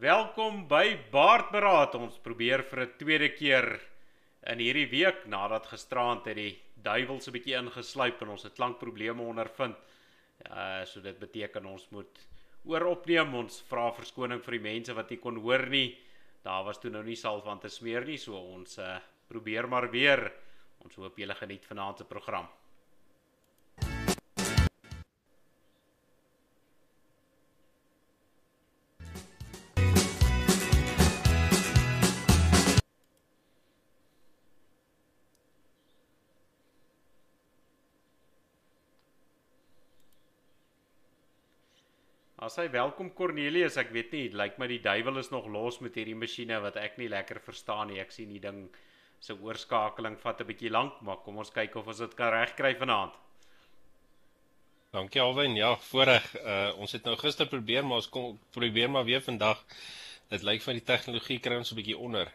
Welkom by Baardberaad. Ons probeer vir 'n tweede keer in hierdie week nadat gisteraand het die duiwel so 'n bietjie ingesluip en ons het klankprobleme ondervind. Uh so dit beteken ons moet ooropneem. Ons vra verskoning vir die mense wat nie kon hoor nie. Daar was toe nou nie salf aan te smeer nie, so ons uh probeer maar weer. Ons hoop julle geniet vanaand se program. As hy welkom Cornelius, ek weet nie, lyk my die duiwel is nog los met hierdie masjiene wat ek nie lekker verstaan nie. Ek sien die ding se oorskakeling vat 'n bietjie lank, maar kom ons kyk of ons dit kan regkry vanaand. Dankie Alwyn. Ja, voorreg. Uh ons het nou gister probeer, maar ons kom probeer maar weer vandag. Dit lyk van die tegnologie kry ons 'n bietjie onder.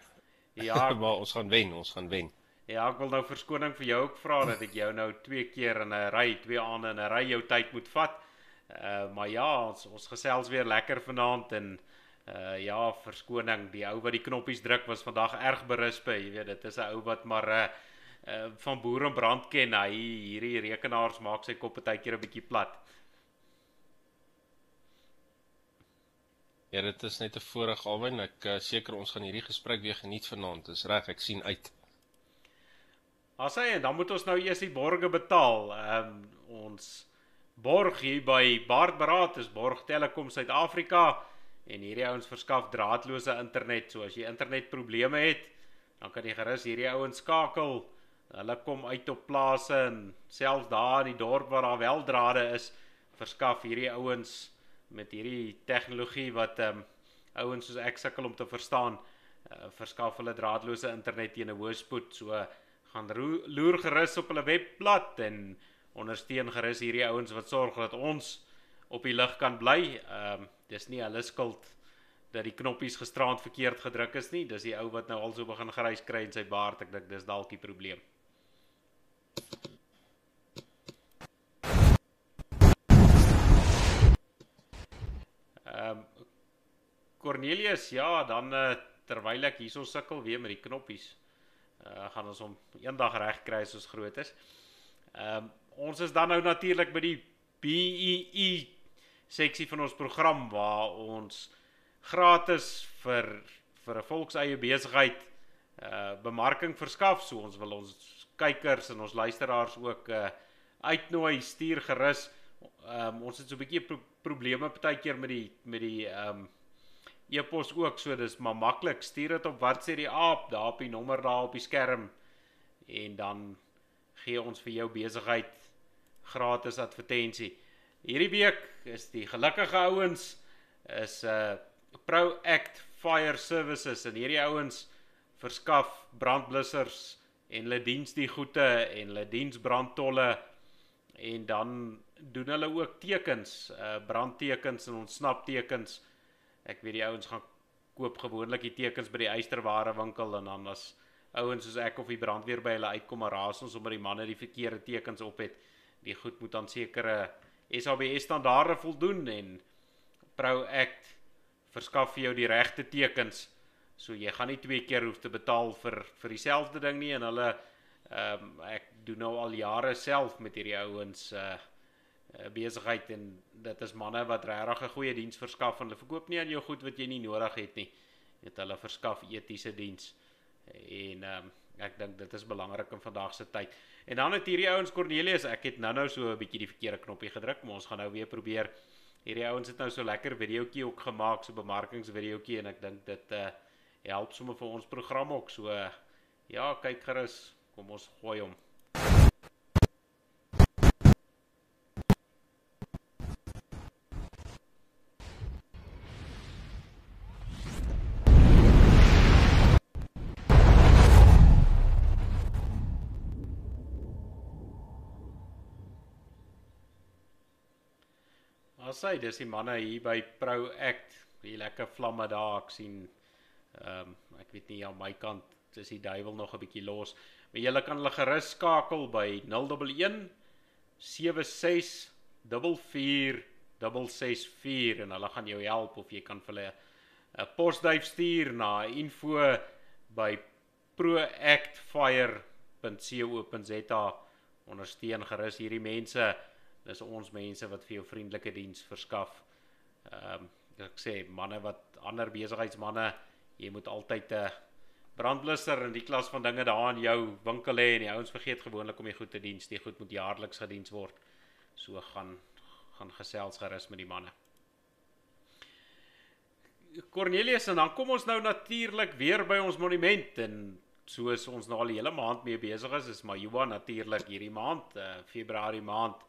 Ja, maar ons gaan wen, ons gaan wen. Ja, ek wil nou verskoning vir jou ook vra dat ek jou nou twee keer in 'n ry, twee aande in 'n ry jou tyd moet vat. Uh maar ja, ons ons gesels weer lekker vanaand en uh ja, verskoning, die ou wat die knoppies druk was vandag erg berisp, jy weet, dit is 'n ou wat maar uh, uh van boer en brand ken. Hy hierdie rekenaars maak sy kop baie keer 'n bietjie plat. Ja, dit is net 'n voorreg alwen. Ek uh, seker ons gaan hierdie gesprek weer geniet vanaand. Dis reg, ek sien uit. As hy dan moet ons nou eers die borge betaal. Ehm um, ons borg hier by Baardberaad is Borg Telekom Suid-Afrika en hierdie ouens verskaf draadloose internet. So as jy internetprobleme het, dan kan jy gerus hierdie ouens skakel. Hulle kom uit op plase en selfs daar in die dorp waar daar wel drade is, verskaf hierdie ouens met hierdie tegnologie wat ehm um, ouens soos ek sukkel om te verstaan, uh, verskaf hulle draadloose internet teen 'n hoë spoed. So gaan loer gerus op hulle webblad en ondersteun gerus hierdie ouens wat sorg dat ons op die lig kan bly. Ehm um, dis nie hulle skuld dat die knoppies gisterand verkeerd gedruk is nie. Dis die ou wat nou al so begin grys kry in sy baard. Ek dink dis dalk die probleem. Ehm um, Cornelius, ja, dan uh, terwyl ek hierso sukkel weer met die knoppies, uh, gaan ons hom eendag reg kry as ons groot is. Ehm um, ons is dan nou natuurlik by die BEE e seksie van ons program waar ons gratis vir vir 'n volkseie besigheid uh bemarking verskaf. So ons wil ons kykers en ons luisteraars ook uh uitnooi, stuur gerus. Um ons het so 'n bietjie pro probleme partykeer met die met die um e-pos ook. So dis maar maklik. Stuur dit op wat sê die aap daar op die nommer daar op die skerm en dan gee ons vir jou besigheid gratis advertensie. Hierdie week is die gelukkige ouens is 'n uh, ProAct Fire Services en hierdie ouens verskaf brandblussers en hulle diens die goede en hulle diens brandtolle en dan doen hulle ook tekens, uh brandtekens en ontsnaptekens. Ek weet die ouens gaan koop gewoonlik die tekens by die eysterware winkel en dan as ouens soos ek of die brandweer by hulle uitkom en raas ons omdat die manne die verkeerde tekens op het die goed moet aan sekere SABS standaarde voldoen en ProAct verskaf vir jou die regte tekens. So jy gaan nie twee keer hoef te betaal vir vir dieselfde ding nie en hulle ehm um, ek doen nou al jare self met hierdie ouens uh besigheid en dit is manne wat regtig 'n goeie diens verskaf en hulle verkoop nie aan jou goed wat jy nie nodig het nie. Net hulle verskaf etiese diens. En ehm um, ek dink dit is belangrik in vandag se tyd. En dan het hierdie ouens Cornelius, ek het nou-nou so 'n bietjie die verkeerde knoppie gedruk, maar ons gaan nou weer probeer. Hierdie ouens het nou so lekker videoetjie ook gemaak, so bemarkingsvideoetjie en ek dink dit uh help sommer vir ons program ook. So uh, ja, kyk gerus, kom ons gooi hom. As hy, dis die manne hier by Pro Act, die lekker vlamme daar ek sien. Ehm um, ek weet nie aan my kant is die duiwel nog 'n bietjie los. Maar jy kan hulle gerus skakel by 011 76 44 664 en hulle gaan jou help of jy kan vir hulle 'n posduif stuur na info by proactfire.co.za ondersteun gerus hierdie mense. Dis ons mense wat vir jou vriendelike diens verskaf. Ehm um, ek sê manne wat ander besigheidsmanne, jy moet altyd 'n brandblusser en die klas van dinge daar in jou winkel hê en die ouens vergeet gewoonlik om die goed te diens. Die goed moet jaarliks gediens word. So gaan gaan gesels gerus met die manne. Cornelius en dan kom ons nou natuurlik weer by ons monument en soos ons nou al die hele maand mee besig is, is Majuba natuurlik hierdie maand, uh, Februarie maand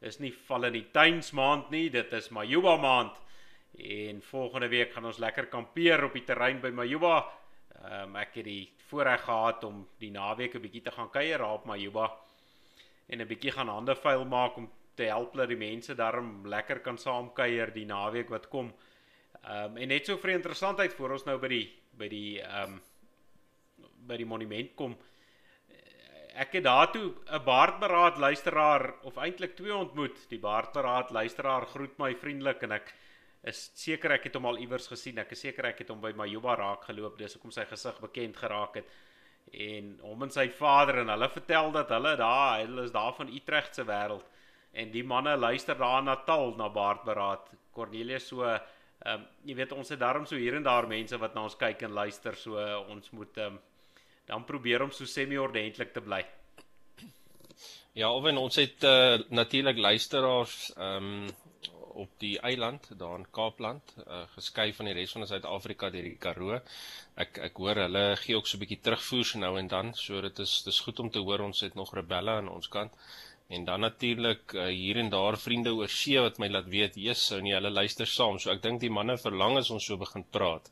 is nie val in die tuins maand nie, dit is Majuba maand. En volgende week gaan ons lekker kampeer op die terrein by Majuba. Ehm um, ek het die voorreg gehad om die naweek 'n bietjie te gaan kuier daar op Majuba en 'n bietjie gaan hande vuil maak om te help dat die mense daarom lekker kan saam kuier die naweek wat kom. Ehm um, en net so vir interessantheid voor ons nou by die by die ehm um, by die monument kom. Ek het daartoe 'n baardberaad luisteraar of eintlik twee ontmoet. Die baardberaad luisteraar groet my vriendelik en ek is seker ek het hom al iewers gesien. Ek is seker ek het hom by Majuba raak geloop. Dis hoekom sy gesig bekend geraak het. En hom en sy vader en hulle vertel dat hulle daar, hulle is daar van Utrecht se wêreld en die manne luister daar na Natal na baardberaad. Cornelius so ehm um, jy weet ons het daarom so hier en daar mense wat na ons kyk en luister so ons moet ehm um, dan probeer om so semi-ordentlik te bly. Ja, owen ons het uh, natuurlik luisteraars ehm um, op die eiland daar in Kaapland, uh, geskei van die res van Suid-Afrika deur die Karoo. Ek ek hoor hulle gee ook so 'n bietjie terugvoer so nou en dan, so dit is dis goed om te hoor ons het nog rebelle aan ons kant. En dan natuurlik uh, hier en daar vriende oor see wat my laat weet, Jesus, sou nie hulle luister saam. So ek dink die manne verlang as ons so begin praat.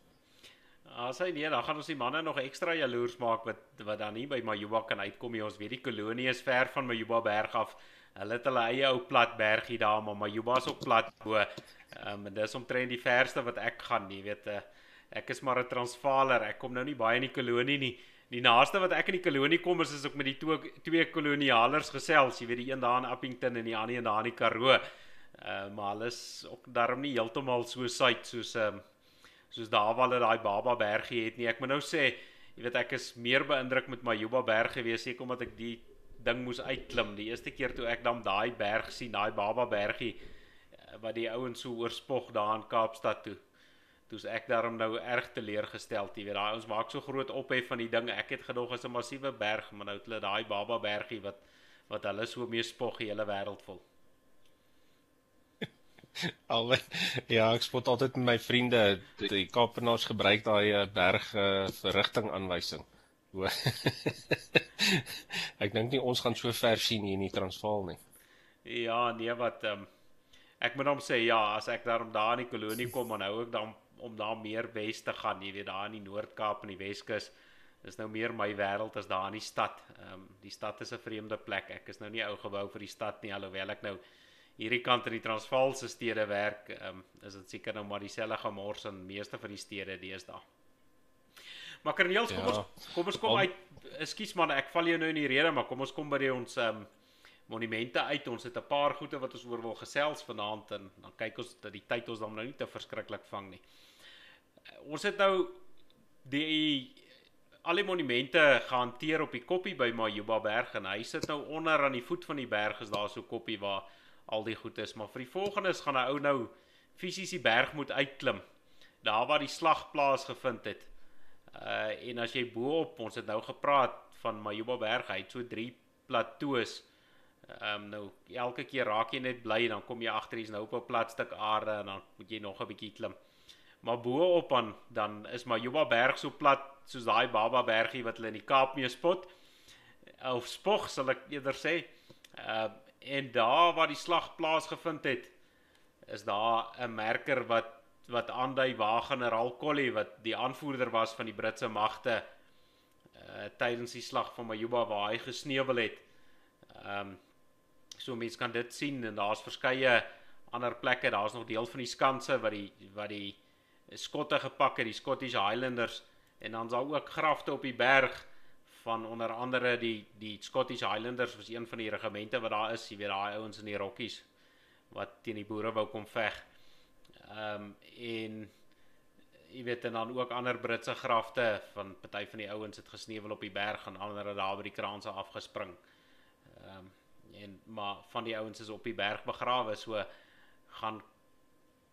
As hy nee, dan gaan ons die manne nog ekstra jaloers maak wat wat dan nie by Majuba kan uitkom nie. Ons weet die kolonie is ver van Majuba berg af. Hulle het hulle eie ou plat bergie daar, maar Majuba is ook plat bo. Ehm um, dis omtrent die verste wat ek gaan, jy weet. Uh, ek is maar 'n Transvaaler. Ek kom nou nie baie in die kolonie nie. Die naaste wat ek in die kolonie kom is as ek met die twee twee kolonialers gesels, jy weet die een daar in Appington en die ander een daar in die Karoo. Ehm uh, maar hulle is ook darm nie heeltemal so suid soos ehm um, soos daar waar hulle daai Baba bergie het nie. Ek moet nou sê, jy weet ek is meer beïndruk met Majuba berg gewees seker omdat ek die ding moes uitklim. Die eerste keer toe ek dan daai berg sien, daai Baba bergie eh, wat die ouens so oorspog daar in Kaapstad toe. Toe's ek daarom nou erg teleurgestel, jy weet daai ons maak so groot ophef van die ding. Ek het gedog is 'n massiewe berg, maar nou het hulle daai Baba bergie wat wat hulle so mee spog die hele wêreld vol. Al ja, ek spot altyd met my vriende die Kaapenaars gebruik daai eh, berg uh, verrigting aanwysing. ek dink nie ons gaan so ver sien hier in die Transvaal nie. Ja, nee wat um, ek moet hom sê ja, as ek daarom daar in die kolonie kom en nou ook dan om daar meer wes te gaan, jy weet daar in die Noord-Kaap en die Weskus is nou meer my wêreld as daar in die stad. Ehm um, die stad is 'n vreemde plek. Ek is nou nie ou gebou vir die stad nie alhoewel ek nou hierdie kant in die Transvaalse stede werk, um, is dit seker nou maar dieselfde gemors in meeste van die stede deesdae. Maar Karneels, kom ja. ons kom ons kom uit. Ekskuus man, ek val jou nou in die rede, maar kom ons kom by die ons um, monumente uit. Ons het 'n paar goede wat ons oor wil gesels vanaand en dan kyk ons dat die tyd ons dan nou nie te verskriklik vang nie. Ons het nou die al die monumente gehanteer op die koppie by Majuba berg en hy sit nou onder aan die voet van die berg is daar so koppie waar al die goed is, maar vir die volgendes gaan 'n ou nou fisies die berg moet uitklim. Daar waar die slag plaasgevind het. Uh en as jy bo-op, ons het nou gepraat van Majuba berg, hy het so drie plateaus. Ehm um, nou elke keer raak jy net bly dan kom jy agter hier's nou op 'n plat stuk aarde en dan moet jy nog 'n bietjie klim. Maar bo-op dan dan is Majuba berg so plat soos daai Baba bergie wat hulle in die Kaap mee spot. Of spog sal ek eerder sê. Uh en daar waar die slag plaasgevind het is daar 'n merker wat wat aandui waar generaal Colley wat die aanvoerder was van die Britse magte uh tydens die slag van Majuba waar hy gesneuwel het. Ehm um, so mense kan dit sien en daar's verskeie ander plekke. Daar's nog deel van die skanse wat die wat die skotte gepak het, die Scottish Highlanders en dan's daar ook grafte op die berg van onder andere die die Scottish Highlanders was een van die regimente wat daar is, jy weet daai ouens in die Rockies wat teen die boere wou kom veg. Ehm um, en jy weet en dan ook ander Britse grafte van party van die ouens het gesneuwel op die berg en ander het daar by die kraanse afgespring. Ehm um, en maar van die ouens is op die berg begrawe so gaan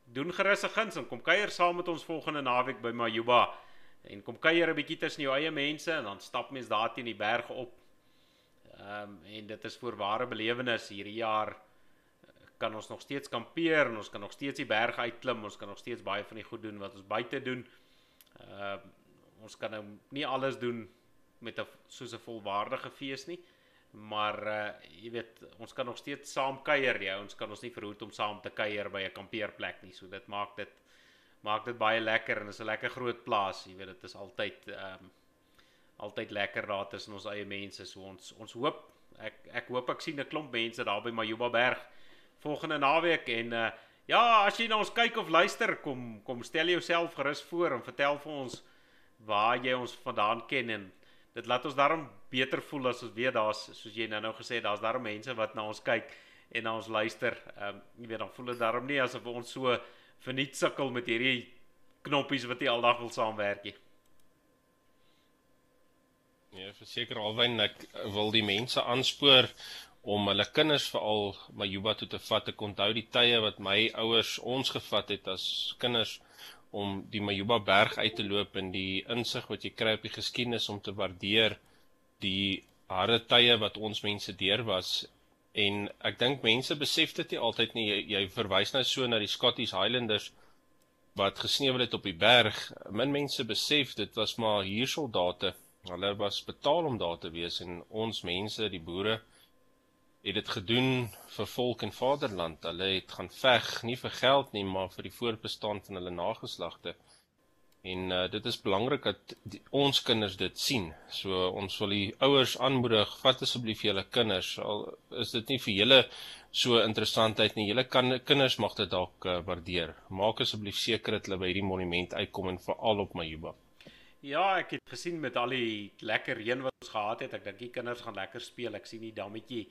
doen gerus 'n guns en kom kuier saam met ons volgende naweek by Majuba en kom kuier 'n bietjie tussen jou eie mense en dan stap mens daar teen die berg op. Ehm um, en dit is voorware belewenis hierdie jaar kan ons nog steeds kampeer en ons kan nog steeds die berg uitklim, ons kan nog steeds baie van die goed doen wat ons buite doen. Ehm uh, ons kan nou nie alles doen met 'n soos 'n volwaardige fees nie. Maar uh jy weet, ons kan nog steeds saam kuier, ja, ons kan ons nie verhoed om saam te kuier by 'n kampeerplek nie. So dit maak dit maak dit baie lekker en is 'n lekker groot plaas. Jy weet, dit is altyd ehm um, altyd lekker daar tussen ons eie mense. So ons ons hoop ek ek hoop ek sien 'n klomp mense daar by Majuba Berg volgende naweek en uh ja, as jy na ons kyk of luister, kom kom stel jouself gerus voor en vertel vir ons waar jy ons vandaan ken en dit laat ons daarom beter voel as ons weet daar's soos jy nou-nou gesê het, daar's daarom mense wat na ons kyk en na ons luister. Ehm um, jy weet dan voel dit daarom nie asof ons so verniet sukkel met hierdie knoppies wat jy aldag wil saamwerk nie. Ja, verseker alwen ek wil die mense aanspoor om hulle kinders veral Majuba toe te vat. Ek onthou die tye wat my ouers ons gevat het as kinders om die Majuba berg uit te loop en die insig wat jy kry op die geskiedenis om te waardeer die harde tye wat ons mense deur was en ek dink mense besef dit nie altyd nie jy, jy verwys nou so na die Scottish Highlanders wat gesneuwel het op die berg min mense besef dit was maar hier soldate hulle was betaal om daar te wees en ons mense die boere het dit gedoen vir volk en vaderland. Hulle het gaan veg nie vir geld nie, maar vir die voortbestaan van hulle nageslagte. En uh, dit is belangrik dat die, ons kinders dit sien. So ons wil die ouers aanmoedig, vat asseblief julle kinders. Al is dit nie vir julle so interessantheid nie. Julle kan kinders mag dit dalk uh, waardeer. Maak asseblief seker dat hulle by hierdie monument uitkom en veral op Majuba. Ja, ek het gesien met al die lekker reën wat ons gehad het. Ek dink die kinders gaan lekker speel. Ek sien die dammetjie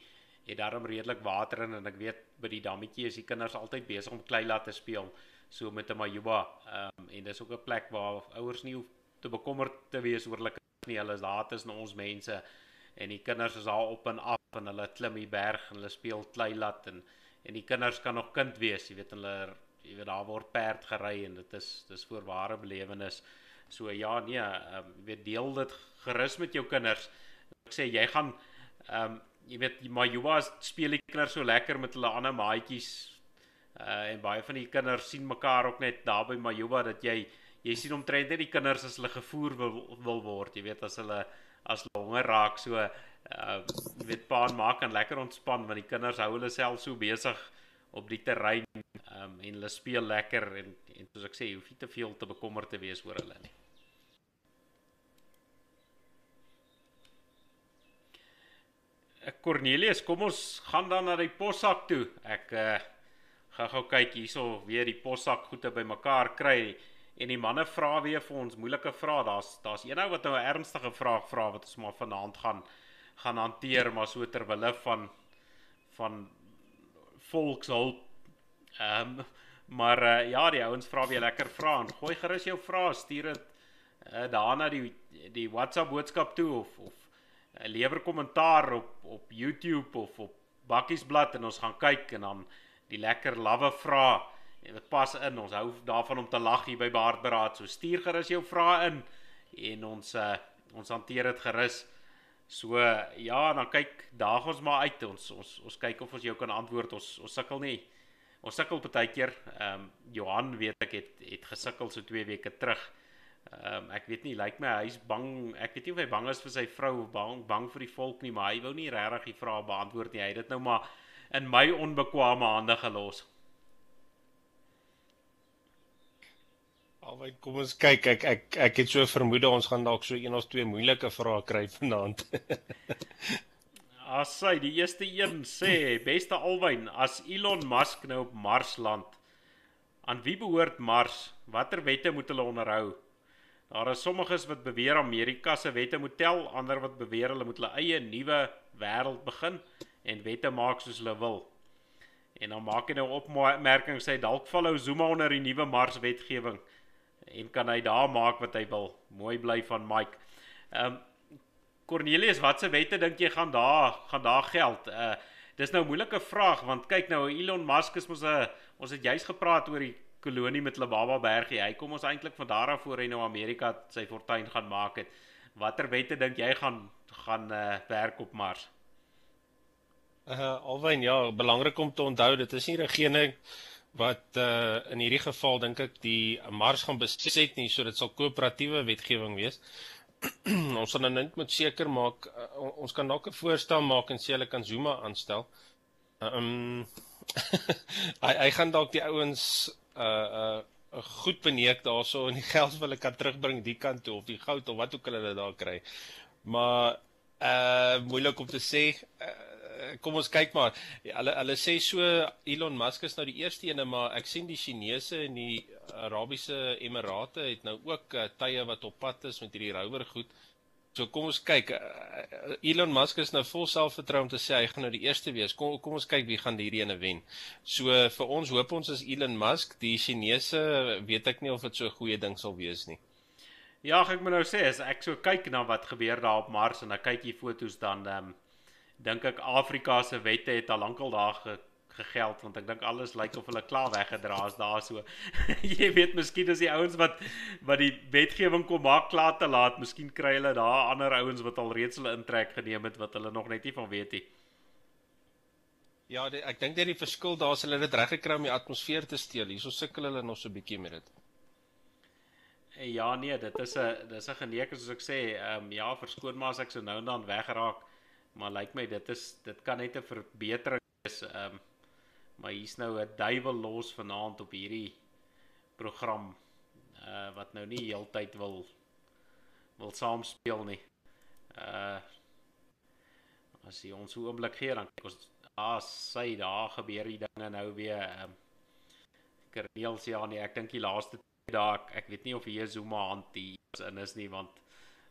het daarom redelik water in en ek weet by die dammetjie is die kinders altyd besig om klei laat te speel so met 'n majuba um, en dis ook 'n plek waar ouers nie hoef te bekommerd te wees oor hulle kinders nie. Hulle is daar tussen ons mense en die kinders is daar op en af en hulle klim die berg en hulle speel klei laat en en die kinders kan nog kind wees. Jy weet hulle jy weet daar word perd gery en dit is dis voorware belewenis. So ja nee um, jy weet deel dit gerus met jou kinders. Ek sê jy gaan ehm um, jy weet Majuba speel die kinders so lekker met hulle ander maatjies uh en baie van die kinders sien mekaar ook net daar by Majuba dat jy jy sien omtrent net die kinders as hulle gevoer wil wil word jy weet as hulle as honger raak so uh weet pa en ma kan lekker ontspan want die kinders hou hulle self so besig op die terrein um en hulle speel lekker en en soos ek sê jy hoef nie te veel te bekommerd te wees oor hulle nie Cornelius, kom ons gaan dan na die possak toe. Ek uh gaan gou kyk hierso weer die possak goede bymekaar kry en die manne vra weer vir ons moeilike vrae. Daar's daar's een ou wat nou 'n ernstige vraag vra wat ons maar vanaand gaan gaan hanteer maar so ter wille van van volkshulp. Ehm um, maar uh, ja, die ouens vra weer lekker vrae. Gooi gerus jou vrae, stuur dit uh, daarna die die WhatsApp boodskap toe of of 'n lewer kommentaar op op YouTube of op Bakkiesblad en ons gaan kyk en dan die lekker lawwe vra en dit pas in. Ons hou daarvan om te lag hier by Baardberaad. So stuur gerus jou vrae in en ons uh, ons hanteer dit gerus. So ja, dan kyk daag ons maar uit. Ons ons ons kyk of ons jou kan antwoord. Ons ons sukkel nie. Ons sukkel baie keer. Ehm um, Johan weet ek het het gesukkel so 2 weke terug. Ehm um, ek weet nie, lyk like my hy's bang. Ek weet nie of hy bang is vir sy vrou of bang bang vir die volk nie, maar hy wou nie regtig die vrae beantwoord nie. Hy het dit nou maar in my onbekwame hande gelos. Alwy kom ons kyk. Ek ek ek het so vermoed ons gaan dalk so een of twee moeilike vrae kry vanaand. as hy die eerste een sê, beste Alwyn, as Elon Musk nou op Mars land, aan wie behoort Mars? Watter wette moet hulle onderhou? Daar is sommiges wat beweer Amerika se wette moet tel, ander wat beweer hulle moet hulle eie nuwe wêreld begin en wette maak soos hulle wil. En dan maak hy nou opmerking sê dalk val ou Zuma onder die nuwe Mars wetgewing en kan hy daar maak wat hy wil. Mooi bly van Mike. Ehm um, Cornelius, watse wette dink jy gaan daar gaan daar geld? Uh dis nou 'n moeilike vraag want kyk nou Elon Musk is mos 'n ons het juis gepraat oor die kolonie met Lebaba Bergie. Hy kom ons eintlik van daar af voor hy nou Amerika sy fortuin gaan maak het. Watter wette dink jy gaan gaan uh werk op Mars? Uh alwyn ja, belangrik om te onthou dit is nie regering wat uh in hierdie geval dink ek die Mars gaan beset nie, so dit sal koöperatiewe wetgewing wees. ons gaan nou net moet seker maak uh, ons kan dalk 'n voorstel maak en sê hulle kan Zuma aanstel. Ehm um, hy hy gaan dalk die ouens uh uh goed beneek daarso en die geld wat hulle kan terugbring die kant toe of die goud of wat ook hulle daar kry. Maar uh moeilik om te sê uh, kom ons kyk maar. Hulle hulle sê so Elon Musk is nou die eerste ene, maar ek sien die Chinese en die Arabiese Emirate het nou ook uh, tye wat op pad is met hierdie rower goed. So kom ons kyk. Uh, Elon Musk is nou vol selfvertroue om te sê hy gaan nou die eerste wees. Kom kom ons kyk wie gaan hierdie ene wen. So vir ons hoop ons is Elon Musk, die Chinese weet ek nie of dit so 'n goeie ding sal wees nie. Ja, ek moet nou sê as ek so kyk na wat gebeur daar op Mars en dan kyk jy foto's dan ehm um, dink ek Afrika se wette het al lankal daar ge, gegeld want ek dink alles lyk of hulle klaar weggedra is daar so. jy weet miskien is die ouens wat wat die wetgewing kom maak klaar te laat, miskien kry hulle daar ander ouens wat al reeds hulle intrek geneem het wat hulle nog net nie van weet nie. Ja, die, ek dink dat die verskil daar is hulle het dit reg gekry om die atmosfeer te steel. Hierso sukkel hulle nog so 'n bietjie met dit. Ja nee, dit is 'n dis 'n geneek soos ek sê, ehm um, ja, verskoon maar as ek so nou en dan wegraak maar lyk like my dit is dit kan net 'n verbetering wees. Ehm um, maar hier's nou 'n duiwel los vanaand op hierdie program uh wat nou nie heeltyd wil wil saam speel nie. Uh as jy ons 'n oomblik gee dan kyk ons ah sy daar gebeur die dinge nou weer ehm um, Kerneels ja nee, ek dink die laaste dae ek, ek weet nie of hier Zuma hand hier in is nie want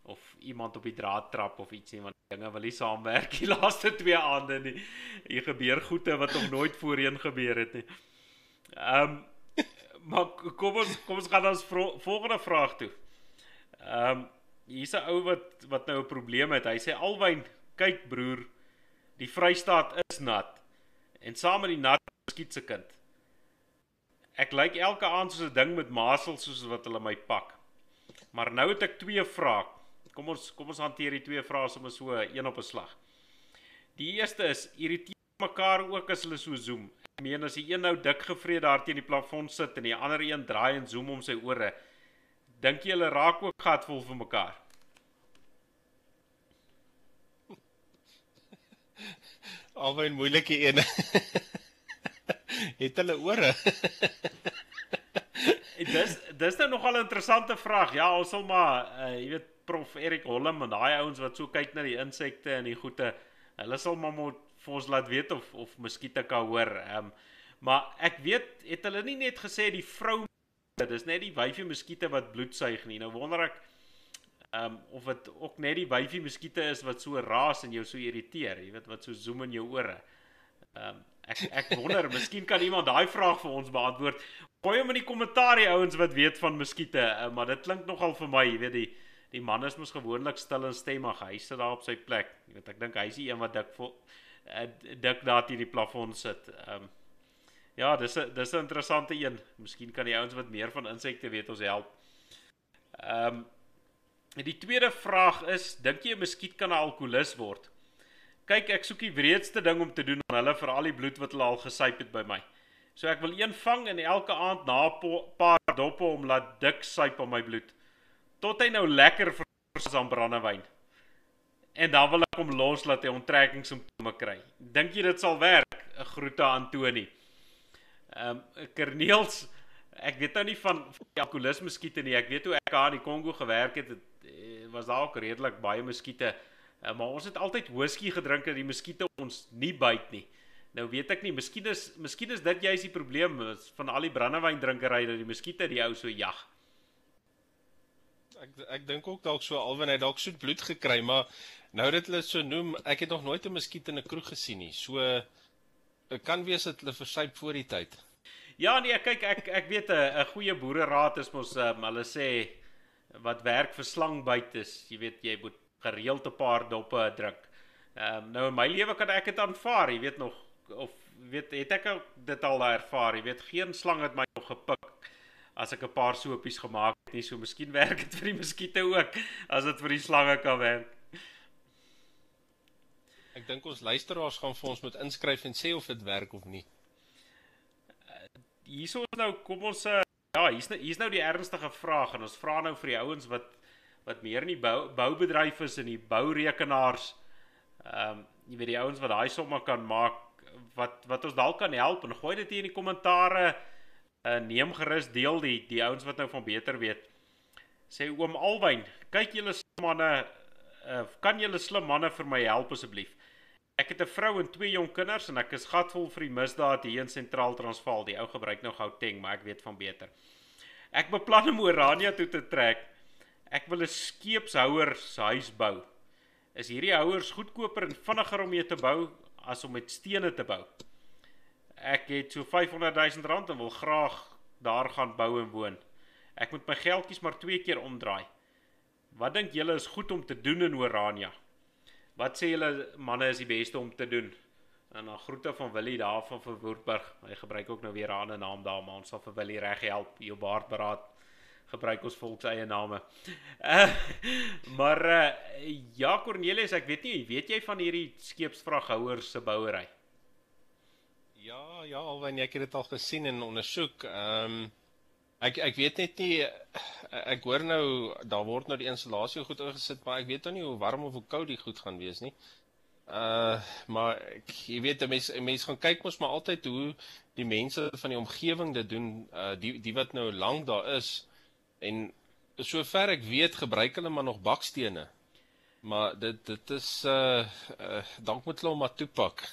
of iemand op die draad trap of iets nie want dinge wil nie saamwerk die laaste 2 aande nie. Hier gebeur goeie wat nog nooit voorheen gebeur het nie. Ehm um, maar kom ons kom ons gaan ons volgende vraag toe. Ehm um, hier's 'n ou wat wat nou 'n probleem het. Hy sê alwyn, kyk broer, die Vrystaat is nat. En saam met die nat skiet se kind. Ek lyk elke aand soos 'n ding met masels soos wat hulle my pak. Maar nou het ek twee vrae. Kom ons kom ons hanteer die twee vrae sommer so een op 'n slag. Die eerste is irriteer mekaar ook as hulle so zoom. Ek meen as die een nou dik gevreed daar teen die plafon sit en die ander een draai en zoom om sy ore, dink jy hulle raak ook gatvol vir mekaar? Albei moeilike een. Het hulle ore? dis dis nou nogal 'n interessante vraag. Ja, ons sal maar uh, jy weet prof Erik Hollem en daai ouens wat so kyk na die insekte en die goeie, hulle sal maar moet vir ons laat weet of of muskiete kan hoor. Ehm um, maar ek weet het hulle nie net gesê die vrou dis net die wyfie muskiete wat bloed suig nie. Nou wonder ek ehm um, of dit ook net die wyfie muskiete is wat so raas en jou so irriteer, jy weet wat so zoom in jou ore. Ehm um, ek ek wonder, miskien kan iemand daai vraag vir ons beantwoord. Gooi hom in die kommentaar ouens wat weet van muskiete, uh, maar dit klink nogal vir my, jy weet die die man is mos gewoonlik stil en stemmig. Hy sit daar op sy plek. Jy weet ek dink hy is die een wat dik vol uh, dik daar teen die plafon sit. Ehm um, Ja, dis 'n dis 'n interessante een. Miskien kan die ouens wat meer van insekte weet ons help. Ehm um, die tweede vraag is, dink jy 'n muskiet kan 'n alkolikus word? Kyk, ek soek die wreedste ding om te doen aan hulle vir al die bloed wat hulle al gesuip het by my. So ek wil een vang en elke aand na 'n paar doppe om laat dik suip aan my bloed tot hy nou lekker vers aan brandewyn. En dan wil ek hom los laat hy onttrekking simptome kry. Dink jy dit sal werk? 'n Groete aan Tony. Ehm um, Kerneels, ek weet nou nie van die alkoholis muskiete nie. Ek weet hoe ek aan die Kongo gewerk het, het eh, was daar ook redelik baie muskiete. Uh, maar ons het altyd whisky gedrink dat die muskiete ons nie byt nie. Nou weet ek nie, miskien is miskien is dit juist die probleem van al die brandewyndrinkery dat die muskiete die ou so jag ek ek dink ook dalk so alwen hy dalk soet bloed gekry, maar nou dat hulle so noem, ek het nog nooit 'n muskiet in 'n kroeg gesien nie. So dit kan wees dat hulle versuip voor die tyd. Ja nee, kyk ek ek weet 'n 'n goeie boereraad is mos um, hulle sê wat werk vir slangbyt is, jy weet jy moet gereeld 'n paar doppe druk. Ehm um, nou in my lewe kan ek dit aanvaar, jy weet nog of weet het ek dit al ervaar, jy weet geen slang het my nog gepik as ek 'n paar sopies gemaak het nie, so miskien werk dit vir die muskiete ook as dit vir die slange kan werk. Ek dink ons luisteraars gaan vir ons moet inskryf en sê of dit werk of nie. Uh, hierso nou kom ons uh, ja, hier's nou hier's nou die ernstige vraag en ons vra nou vir die ouens wat wat meer in die bou boubedryf is en die bourekenaars. Ehm um, jy weet die ouens wat daai somme kan maak wat wat ons dalk kan help en gooi dit hier in die kommentare. Uh, neem gerus deel die die ouens wat nou van beter weet. Sê oom Alwyn, kyk julle manne uh, kan julle slim manne vir my help asseblief? Ek het 'n vrou en twee jong kinders en ek is gatvol vir die misdaad hier in Sentraal Transvaal. Die ou gebruik nou Gauteng, maar ek weet van beter. Ek beplan om Orania toe te trek. Ek wil 'n skeepshouer se huis bou. Is hierdie houers goedkoper en vinniger om mee te bou as om met stene te bou? Ek het so 500 000 rand en wil graag daar gaan bou en woon. Ek moet my geldjies maar twee keer omdraai. Wat dink julle is goed om te doen in Orania? Wat sê julle manne is die beste om te doen? En dan groete van Willie daar van Verwoerdburg. Hy gebruik ook nou weer ander naam daar, maar ons sal vir Willie reg help. Jou baard beraad gebruik ons volks eie name. Uh, maar uh, ja Cornelius, ek weet nie, weet jy van hierdie skeepsvraghouers se bouery? Ja, ja, alwen ek het dit al gesien en ondersoek. Ehm um, Ek ek weet net nie ek hoor nou daar word nou die installasie goed ingesit, maar ek weet nou nie hoe warm of hoe koud die goed gaan wees nie. Uh maar ek, jy weet mense mense gaan kyk mos maar altyd hoe die mense van die omgewing dit doen, uh die die wat nou lank daar is en sover ek weet gebruik hulle maar nog bakstene. Maar dit dit is uh, uh dank moet hulle hom maar toepak.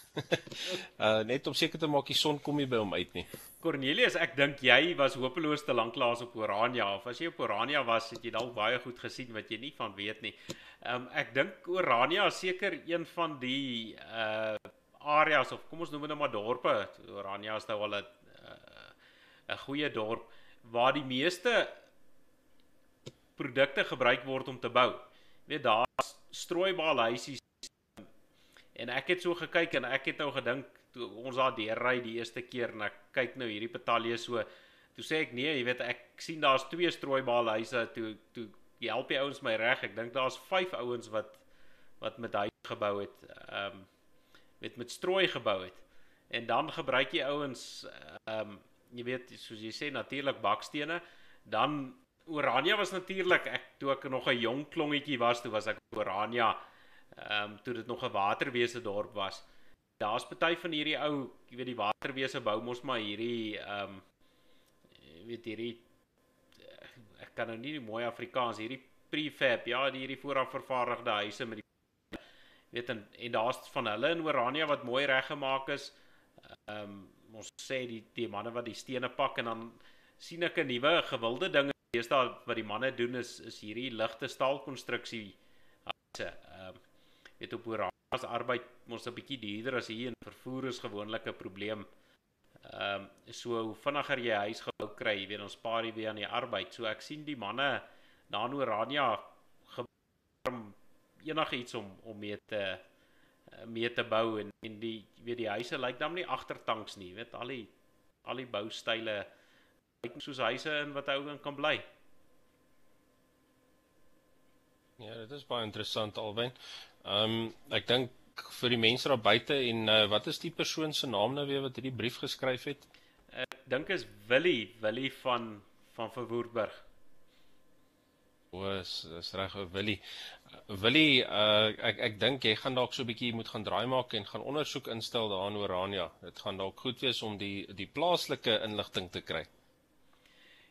uh net om seker te maak die son kom nie by hom uit nie. Cornelius, ek dink jy was hopeloos te lank laas op Orania of as jy op Orania was, het jy dalk baie goed gesien wat jy nie van weet nie. Um, ek dink Orania is seker een van die uh areas of kom ons noem dit nou maar dorpe. Orania is nou al 'n 'n goeie dorp waar die meeste produkte gebruik word om te bou. Jy weet daar's strooibaal huisies en ek het so gekyk en ek het nou gedink toe ons daar deur ry die eerste keer en ek kyk nou hierdie betalje so toe sê ek nee jy weet ek sien daar's twee strooibale huise toe toe help die ouens my reg. Ek dink daar's vyf ouens wat wat met huis gebou het ehm um, met met strooi gebou het. En dan gebruik jy ouens ehm um, jy weet soos jy sê natuurlik bakstene. Dan Orania was natuurlik ek toe ek nog 'n jong klongetjie was toe was ek Orania ehm um, toe dit nog 'n waterwese dorp was daar's party van hierdie ou, jy weet die waterwese bou mos maar hierdie ehm um, weet hierdie ek kan nou nie die mooi Afrikaans hierdie prefab, ja, die hierdie vooraf vervaardigde huise met die weet en, en daar's van hulle in Orania wat mooi reggemaak is. Ehm um, ons sê die die manne wat die stene pak en dan sien ek 'n nuwe gewilde ding is daar wat die manne doen is is hierdie ligte staalkonstruksie huise. Ehm um, weet op Orania as arbeid mos 'n bietjie duurder as hier en vervoer is gewoonlik 'n probleem. Ehm um, so hoe vinniger jy huis gebou kry, jy weet ons spaar jy weer aan die arbeid. So ek sien die manne na in Orania gebruik enigiets om om mee te mee te bou en en die weet die huise lyk dan nie agtertanks nie, weet al die al die boustyle lyk soos huise in wat ou dan kan bly. Ja, dit is baie interessant alwen. Ehm um, ek dink vir die mense daar buite en uh, wat is die persoon se naam nou weer wat hierdie brief geskryf het? Ek dink is Willie, Willie van van Verwoerdburg. O, is is reg, Willie. Willie, uh, ek ek dink jy gaan dalk so 'n bietjie moet gaan draai maak en gaan ondersoek instel daar in Orania. Dit gaan dalk goed wees om die die plaaslike inligting te kry.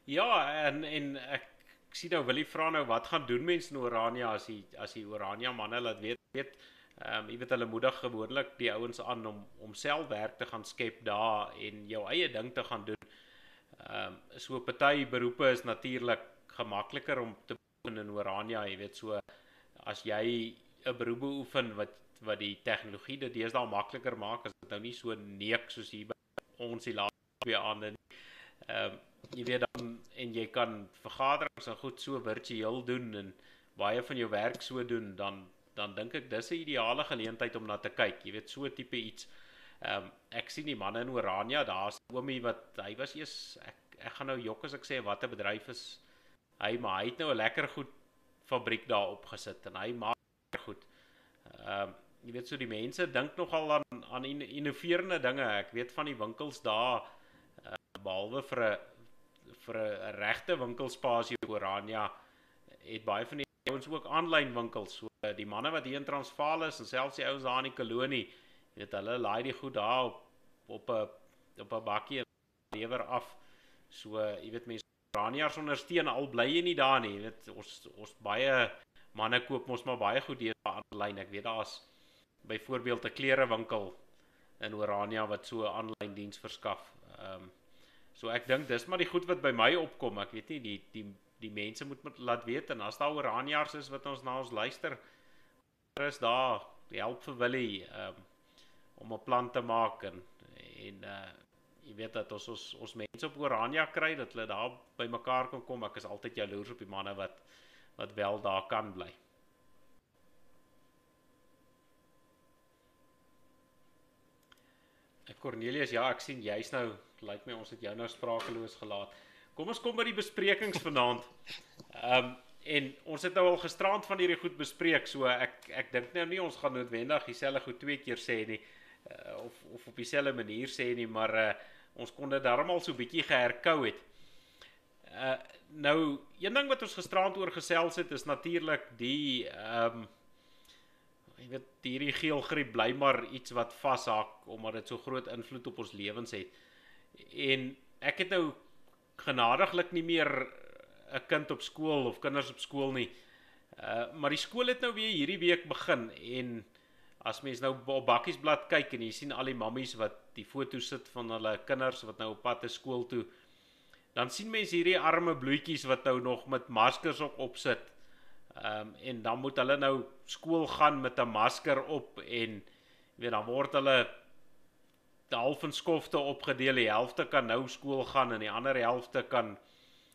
Ja, en en ek ek sien nou Willie vra nou wat gaan doen mense in Orania as die as die Orania manne laat weet weet ehm um, jy weet hulle moedig gewoonlik die ouens aan om om self werk te gaan skep daar en jou eie ding te gaan doen. Ehm um, so party beroepe is natuurlik gemakliker om te doen in Orania, jy weet so as jy 'n beroep beoefen wat wat die tegnologie dit deesdae makliker maak as dit nou nie so neek soos hier by ons die laaste twee aande nie Ehm um, jy weet dan en jy kan vergaderings en goed so virtueel doen en baie van jou werk so doen dan dan dink ek dis 'n ideale geleentheid om na te kyk. Jy weet so tipe iets. Ehm um, ek sien die manne in Orania, daar's oomie wat hy was eers ek ek gaan nou jok as ek sê wat 'n bedryf is hy maar hy het nou 'n lekker goed fabriek daar opgesit en hy maak goed. Ehm um, jy weet so die mense dink nogal aan aan innoverende dinge. Ek weet van die winkels daar uh, behalwe vir 'n vir 'n regte winkelspasie Orania het baie van die ouens ook aanlyn winkels. So die manne wat hier in Transvaal is en selfs die ouens daar in die kolonie, jy weet hulle laai die goed daar op op 'n op 'n bakkie en lewer af. So jy weet mense Orania's ondersteun al bly jy nie daar nie. Jy weet ons ons baie manne koop mos maar baie goed hier aanlyn. Ek weet daar's byvoorbeeld 'n klerewinkel in Orania wat so aanlyn diens verskaf. Ehm um, so ek dink dis maar die goed wat by my opkom. Ek weet nie die die die mense moet laat weet en as daar Oraniaars is wat ons na ons luister, is daar help vir Willie um, om 'n plan te maak en en uh jy weet dat ons ons ons mense op Orania kry dat hulle daar by mekaar kan kom. Ek is altyd jaloers op die manne wat wat wel daar kan bly. Cornelius, ja, ek sien jy's nou lyk my ons het jou nou sprakeloos gelaat. Kom ons kom by die besprekings vanaand. Ehm um, en ons het nou al gisterand van hierdie goed bespreek, so ek ek dink nou nie ons gaan noodwendig dieselfde goed twee keer sê nie uh, of of op dieselfde manier sê nie, maar uh, ons kon dit darmal so bietjie geherkou het. Uh nou, een ding wat ons gisterand oor gesels het is natuurlik die ehm um, jy weet hierdie geelgriep bly maar iets wat vashak omdat dit so groot invloed op ons lewens het. En ek het nou genadiglik nie meer 'n kind op skool of kinders op skool nie. Uh maar die skool het nou weer hierdie week begin en as mens nou op bakkiesblad kyk en jy sien al die mammies wat die foto's sit van hulle kinders wat nou op pad is skool toe, dan sien mense hierdie arme bloetjies wat nou nog met maskers op opsit Ehm um, en dan moet hulle nou skool gaan met 'n masker op en weet dan word hulle half in skofte opgedeel. Die helfte kan nou skool gaan en die ander helfte kan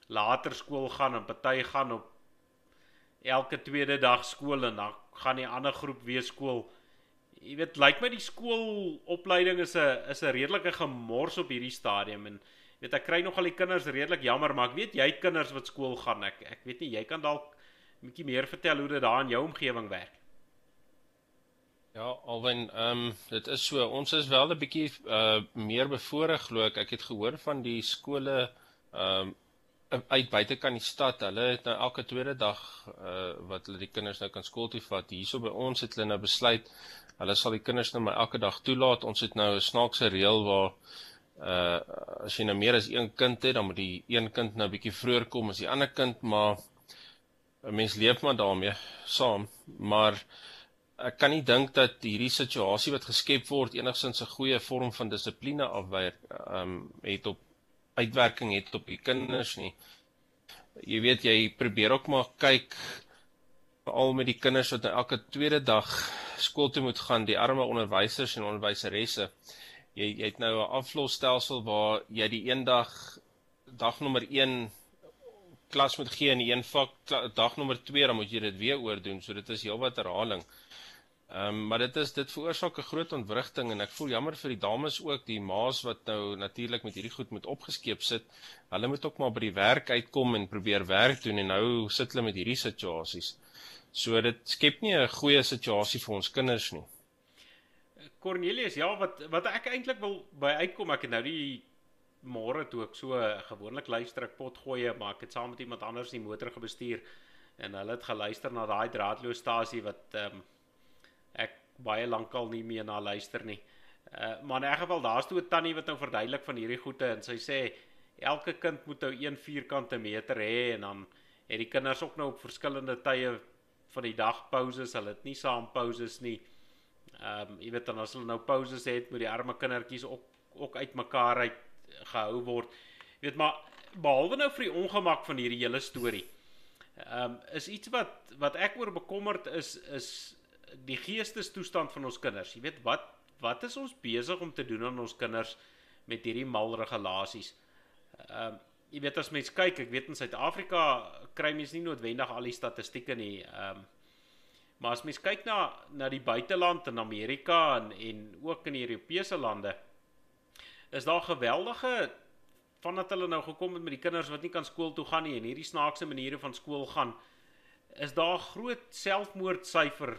later skool gaan en party gaan op elke tweede dag skool en dan gaan die ander groep weer skool. Jy weet, lyk like my die skoolopleiding is 'n is 'n redelike gemors op hierdie stadium en weet ek kry nogal die kinders redelik jammer, maar ek weet jy het kinders wat skool gaan. Ek ek weet nie jy kan dalk 'n bietjie meer vertel hoe dit daar in jou omgewing werk. Ja, alwen ehm um, dit is so, ons is wel 'n bietjie uh meer bevoorreg glo ek. Ek het gehoor van die skole ehm um, uit buitekant die stad. Hulle het nou elke tweede dag uh wat hulle die kinders nou kan skool toe vat. Hierso by ons het hulle nou besluit hulle sal die kinders nou maar elke dag toelaat. Ons het nou 'n snaakse reël waar uh as jy nou meer as een kind het, dan moet die een kind nou bietjie vroeër kom as die ander kind, maar 'n mens leef maar daarmee saam, maar ek kan nie dink dat hierdie situasie wat geskep word enigsins 'n goeie vorm van dissipline afwyk ehm um, het op uitwerking het op die kinders nie. Jy weet jy probeer ook maar kyk veral met die kinders wat nou elke tweede dag skool toe moet gaan, die arme onderwysers en onderwyseresse. Jy jy het nou 'n aflosstelsel waar jy die een dag nommer klas moet gee in een vak dag nommer 2 dan moet jy dit weer oordoen so dit is heelwat herhaling. Ehm um, maar dit is dit veroorsaak 'n groot ontwrigting en ek voel jammer vir die dames ook die ma's wat nou natuurlik met hierdie goed moet opgeskeep sit. Hulle moet ook maar by die werk uitkom en probeer werk doen en nou sit hulle met hierdie situasies. So dit skep nie 'n goeie situasie vir ons kinders nie. Cornelius, ja, wat wat ek eintlik wil by uitkom, ek het nou die môre toe ek so gewoonlik luister ek pot gooi maar ek het saam met iemand anders die motor gebestuur en hulle het geluister na daai draadloosstasie wat ehm um, baie lankal nie meer na luister nie. Uh maar in 'n geval daar's toe 'n tannie wat nou verduidelik van hierdie goeie en sy sê elke kind moet nou 1 vierkante meter hê en dan het die kinders ook nou op verskillende tye van die dag pauses, hulle het nie saam pauses nie. Ehm um, jy weet dan as hulle nou pauses het, moet die arme kindertjies ook ook uitmekaar uit gehou word. Jy weet maar behalwe nou vir die ongemak van hierdie hele storie. Ehm um, is iets wat wat ek oor bekommerd is is die geestestoestand van ons kinders. Jy weet wat wat is ons besig om te doen aan ons kinders met hierdie mal regulasies? Ehm um, jy weet as mens kyk, ek weet in Suid-Afrika kry mens nie noodwendig al die statistieke nie. Ehm um, maar as mens kyk na na die buiteland in Amerika en en ook in die Europese lande is daar geweldige vandat hulle nou gekom het met die kinders wat nie kan skool toe gaan nie en hierdie snaakse maniere van skool gaan is daar groot selfmoordsyfer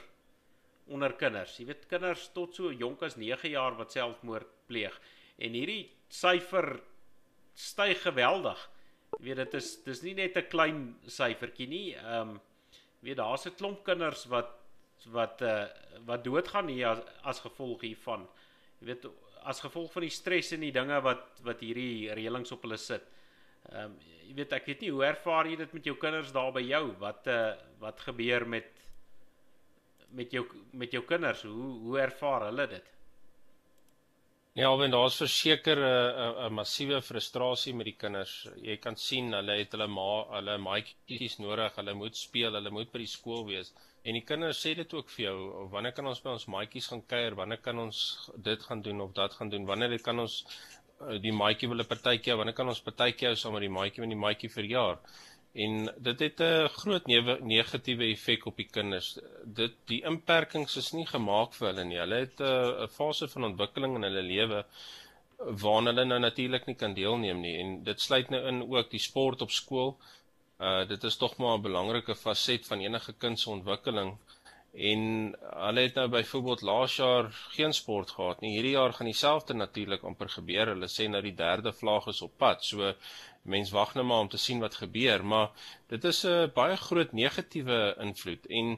onder kinders. Jy weet kinders tot so jonk as 9 jaar wat selfmoord pleeg en hierdie syfer styg geweldig. Jy weet dit is dis nie net 'n klein syfertjie nie. Ehm um, weet daar's 'n klomp kinders wat wat uh wat doodgaan hier as, as gevolg hiervan. Jy weet as gevolg van die stres en die dinge wat wat hierdie reëlings op hulle sit. Ehm um, jy weet ek weet nie hoe ervaar jy dit met jou kinders daar by jou? Wat uh wat gebeur met met jou met jou kinders? Hoe hoe ervaar hulle dit? Ja, Alwin, daar's verseker 'n uh, 'n massiewe frustrasie met die kinders. Jy kan sien hulle het hulle ma, hulle maatjies nodig, hulle moet speel, hulle moet by die skool wees. En die kinders sê dit ook vir jou, wanneer kan ons by ons maatjies gaan kuier? Wanneer kan ons dit gaan doen of dat gaan doen? Wanneer kan ons uh, die maatjie wil 'n partytjie, wanneer kan ons partytjie hou saam met die maatjie met die maatjie verjaar? En dit het 'n groot negatiewe effek op die kinders. Dit die inperkings is nie gemaak vir hulle nie. Hulle het 'n fase van ontwikkeling in hulle lewe waarna hulle nou natuurlik nie kan deelneem nie. En dit sluit nou in ook die sport op skool. Uh dit is tog maar 'n belangrike faset van enige kind se ontwikkeling. En hulle het nou byvoorbeeld laas jaar geen sport gehad nie. Hierdie jaar gaan dieselfde natuurlik amper gebeur. Hulle sê nou die derde vlaag is op pad. So mens wag nou maar om te sien wat gebeur, maar dit is 'n baie groot negatiewe invloed en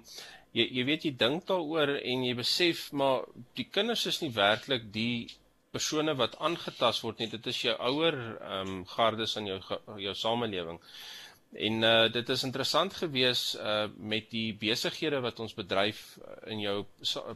jy jy weet jy dink daaroor en jy besef maar die kinders is nie werklik die persone wat aangetast word nie, dit is jou ouer ehm um, gardes in jou jou samelewing. En uh dit is interessant gewees uh met die besighede wat ons bedryf uh, in jou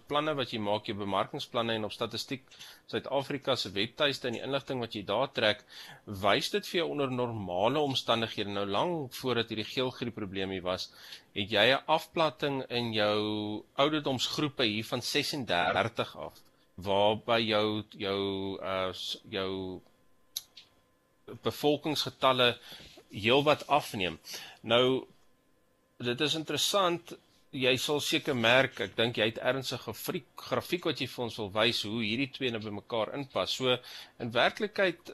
planne wat jy maak, jou bemarkingsplanne en op statistiek Suid-Afrika se webtuiste en die inligting wat jy daar trek, wys dit vir jou onder normale omstandighede. Nou lank voordat hierdie geelgriep probleem hier was, het jy 'n afplatting in jou ouderdomsgroepe hier van 36 af waarby jou jou uh jou bevolkingsgetalle heelwat afneem. Nou dit is interessant. Jy sal seker merk, ek dink jy het ernstige grafiek wat jy vir ons wil wys hoe hierdie twee nou bymekaar inpas. So in werklikheid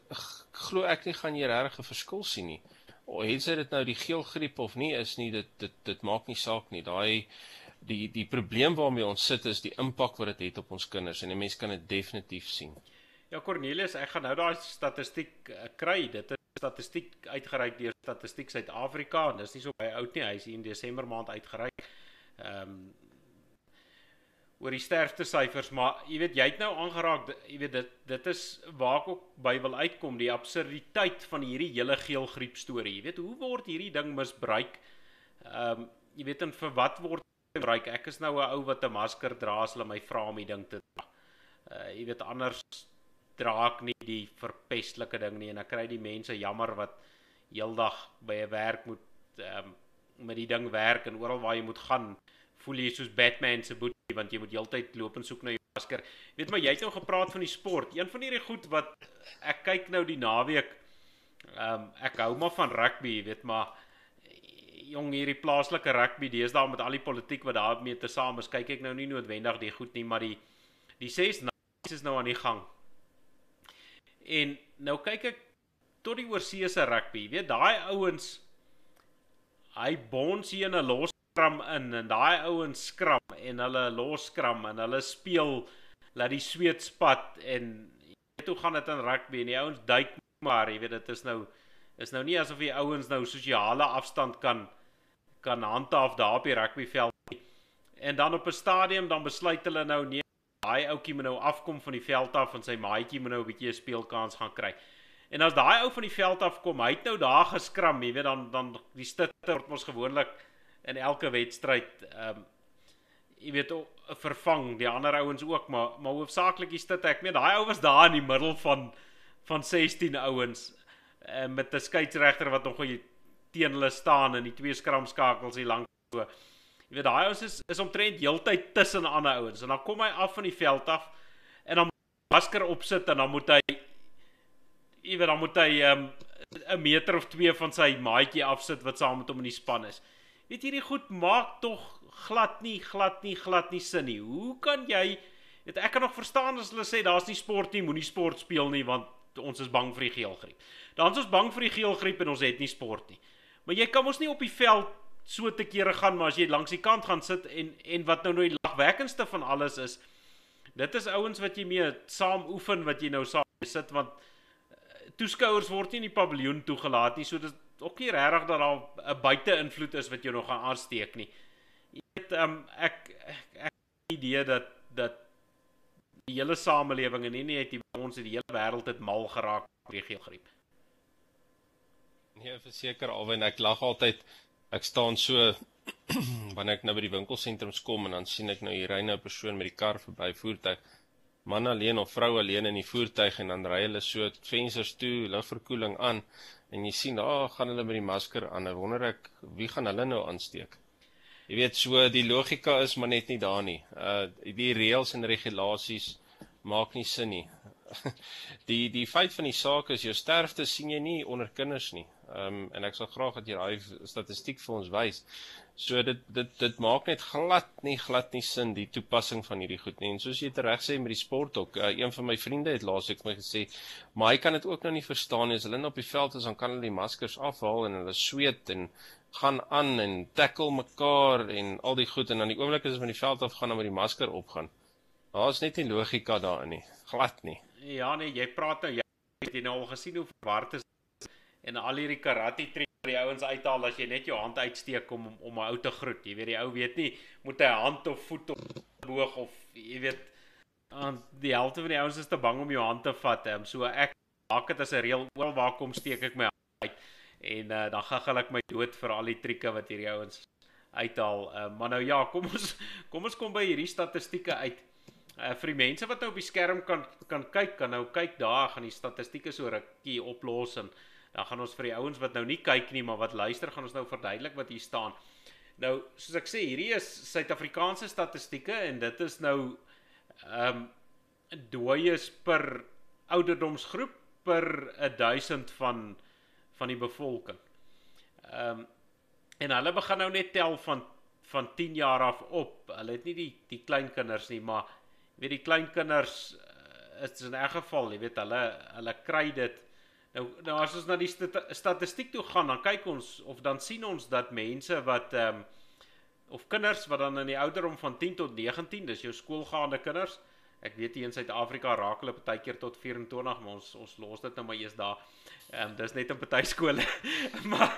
glo ek nie gaan jy regtig 'n verskil sien nie. Of het dit nou die geelgriep of nie is nie, dit dit dit maak nie saak nie. Daai die die probleem waarmee ons sit is die impak wat dit het, het op ons kinders en 'n mens kan dit definitief sien. Ja Cornelius, ek gaan nou daai statistiek uh, kry. Dit is statistiek uitgereik deur Statistiek Suid-Afrika en dis nie so baie oud nie. Hy is in Desember maand uitgereik. Ehm um, oor die sterfte syfers, maar jy weet jy het nou aangeraak, jy weet dit dit is waar ek ook by wil uitkom, die absurditeit van hierdie hele geelgriep storie. Jy weet hoe word hierdie ding misbruik? Ehm um, jy weet en vir wat word gebruik? Ek is nou 'n ou wat 'n masker dra as hulle my vra om die ding te dra. Uh jy weet anders draak nie die verpestelike ding nie en dan kry die mense jammer wat heeldag by 'n werk moet um, met die ding werk en oral waar jy moet gaan voel jy soos Batman se boetie want jy moet heeltyd loop en soek na jou masker. Weet maar jy het nou gepraat van die sport. Een van hierdie goed wat ek kyk nou die naweek ehm um, ek hou maar van rugby, weet maar jong hierdie plaaslike rugby deesdae met al die politiek wat daarmee te same is, kyk ek nou nie noodwendig die goed nie, maar die die ses is nou aan die gang. En nou kyk ek tot die oorseese rugby. Jy weet daai ouens hy bons hier in 'n loskram in en daai ouens skram en hulle loskram en hulle speel laat die sweet spat en weet hoe gaan dit in rugby en die ouens duik maar jy weet dit is nou is nou nie asof die ouens nou sosiale afstand kan kan handhaaf daar op die rugbyveld nie. En dan op 'n stadium dan besluit hulle nou nee daai ouetjie moet nou afkom van die veld af en sy maatjie moet nou 'n bietjie 'n speelkans gaan kry. En as daai ou van die veld af kom, hy het nou daar geskram, jy weet dan dan die stitter word mos gewoonlik in elke wedstryd ehm um, jy weet vervang die ander ouens ook, maar maar hoofsaaklik die stitter. Ek meen daai ou was daar in die middel van van 16 ouens uh, met 'n skeieregter wat nog teen hulle staan in die twee skramskakels hier lank so. Jy weet daai ouens is is omtrent heeltyd tussen ander ouens en dan kom hy af van die veld af en dan masker opsit en dan moet hy jy weet dan moet hy ehm um, 'n meter of 2 van sy maatjie afsit wat saam met hom in die span is. Weet hierdie goed maak tog glad nie glad nie glad nie sin nie. Hoe kan jy weet ek kan nog verstaan as hulle sê daar's nie sport nie, moenie sport speel nie want ons is bang vir die geelgriep. Dan is ons bang vir die geelgriep en ons het nie sport nie. Maar jy kan mos nie op die veld so te kere gaan maar as jy langs die kant gaan sit en en wat nou nou die lagwekkendste van alles is dit is ouens wat jy mee saam oefen wat jy nou saam sit want eh, toeskouers word nie in die paviljoen toegelaat nie so dit ook nie regtig dat daar 'n buite invloed is wat jou nog gaan aansteek nie. Jy weet um, ek ek ek idee dat dat die hele samelewing en nie net die ons het die hele wêreld het mal geraak met die geelgriep Nee, verseker alwen ek lag altyd ek staan so wanneer ek nou by die winkelsentrums kom en dan sien ek nou hier ry nou 'n persoon met die kar verby voertuig. Man alleen of vrou alleen in die voertuig en dan ry hulle so vensters toe, lugverkoeling aan en jy sien daar oh, gaan hulle met die masker aan. Ek wonder ek wie gaan hulle nou aansteek? Jy weet so die logika is maar net nie daar nie. Uh die reëls en regulasies maak nie sin nie. die die feit van die saak is jou sterfte sien jy nie onder kinders nie. Ehm um, en ek sal graag dat jy daai statistiek vir ons wys. So dit dit dit maak net glad nie glad nie sin die toepassing van hierdie goed nie. En soos jy reg sê met die sport ook, uh, een van my vriende het laasweek my gesê, maar hy kan dit ook nou nie verstaan nie. As hulle op die veld is, dan kan hulle die maskers afhaal en hulle sweet en gaan aan en tackle mekaar en al die goed en dan die oomblik as hulle van die veld af gaan dan met die masker opgaan. Daar's net nie logika daarin nie. Glad nie. Ja nee, jy praat nou jy het jy nou al gesien hoe verward is en al hierdie karate tree die ouens uithaal as jy net jou hand uitsteek om om 'n ou te groet. Jy weet die ou weet nie moet hy hand of voet of boog of jy weet aan die helfte van die ouens is te bang om jou hand te vat. Um, so ek maak dit as 'n reël oral waar kom steek ek my hand uit en uh, dan gaggel ek my dood vir al die trieke wat hierdie ouens uithaal. Uh, maar nou ja, kom ons kom ons kom by hierdie statistieke uit. Uh, vir die mense wat nou op die skerm kan kan kyk, kan nou kyk daar gaan die statistieke so rukkie oplos en dan gaan ons vir die ouens wat nou nie kyk nie, maar wat luister, gaan ons nou verduidelik wat hier staan. Nou, soos ek sê, hierdie is Suid-Afrikaanse statistieke en dit is nou ehm um, dooies per ouderdomsgroep per 1000 van van die bevolking. Ehm um, en hulle begin nou net tel van van 10 jaar af op. Hulle het nie die die kleinkinders nie, maar weet die kleinkinders uh, is in 'n geval, jy weet hulle hulle kry dit Nou nou as ons na die statistiek toe gaan, dan kyk ons of dan sien ons dat mense wat ehm um, of kinders wat dan in die ouderdom van 10 tot 19, dis jou skoolgaande kinders. Ek weet hier in Suid-Afrika raak hulle baie keer tot 24, maar ons ons los dit nou maar eers daar. Ehm um, dis net in party skole. maar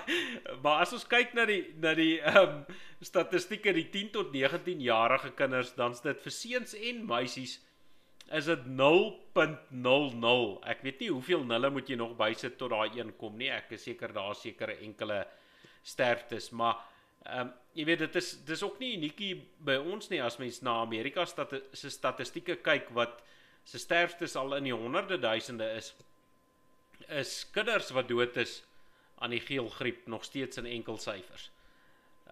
maar as ons kyk na die na die ehm um, statistieke die 10 tot 19 jarige kinders, dan's dit vir seuns en meisies is dit 0.00. Ek weet nie hoeveel nulle moet jy nog bysit tot daai 1 kom nie. Ek is seker daar seker enkele sterftes, maar ehm um, jy weet dit is dis ook nie uniekie by ons nie as mens na Amerika se stati statistieke kyk wat se sterftes al in die honderde duisende is. Is kinders wat dood is aan die geelgriep nog steeds in enkel syfers.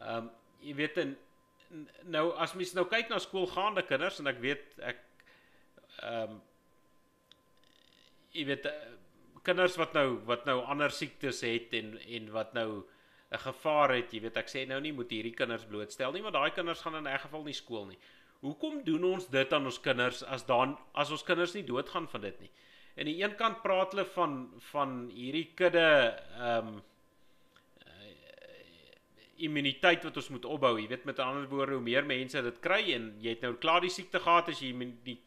Ehm um, jy weet en nou as mens nou kyk na skoolgaande kinders en ek weet ek ehm um, jy weet eh, kinders wat nou wat nou ander siektes het en en wat nou 'n gevaar het, jy weet ek sê nou nie moet hierdie kinders blootstel nie, maar daai kinders gaan in 'n geval nie skool nie. Hoekom doen ons dit aan ons kinders as dan as ons kinders nie doodgaan van dit nie? En aan die een kant praat hulle van van hierdie kudde ehm um, immuniteit wat ons moet opbou. Jy weet met ander woorde, hoe meer mense dit kry en jy het nou klaar die siekte gehad as jy die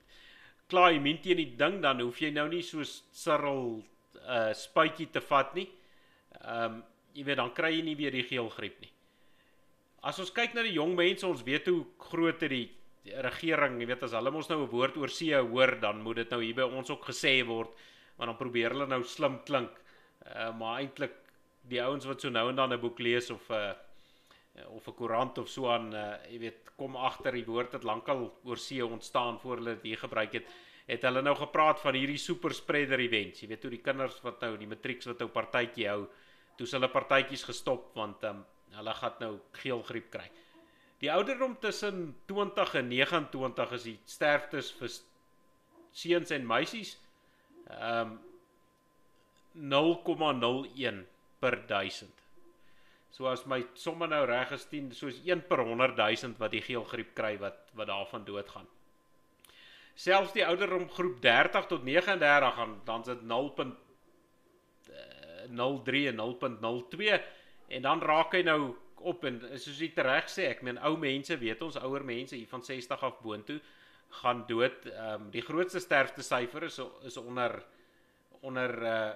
klaar immuun teen die ding dan hoef jy nou nie so sirrel uh, spuitjie te vat nie. Ehm um, jy weet dan kry jy nie weer die geelgriep nie. As ons kyk na die jong mense, ons weet hoe groot dit die, regering, jy weet as hulle mos nou 'n woord oor see hoor, dan moet dit nou hier by ons ook gesê word, maar dan probeer hulle nou slim klink. Uh, maar eintlik die ouens wat so nou en dan 'n boek lees of 'n uh, of 'n koerant of so aan uh, jy weet kom agter die woord het lankal oor see ontstaan voor hulle dit hier gebruik het het hulle nou gepraat van hierdie super spreader events jy weet hoe die kinders wat nou die matrieks wat nou partytjie hou toe hulle partytjies gestop want um, hulle gaan nou geelgriep kry die ouderdom tussen 20 en 29 is die sterftes vir seuns en meisies ehm um, 0,01 per 1000. So as my somme nou reg is 10 soos 1 per 100 000 wat die geelgriep kry wat wat daarvan doodgaan. Selfs die ouderdom groep 30 tot 39 gaan dan dit 0.03 en 0.02 en dan raak hy nou op en soos jy reg sê, ek meen ou mense, weet ons ouer mense hier van 60 af boontoe gaan dood. Ehm um, die grootste sterfte syfer is is onder onder uh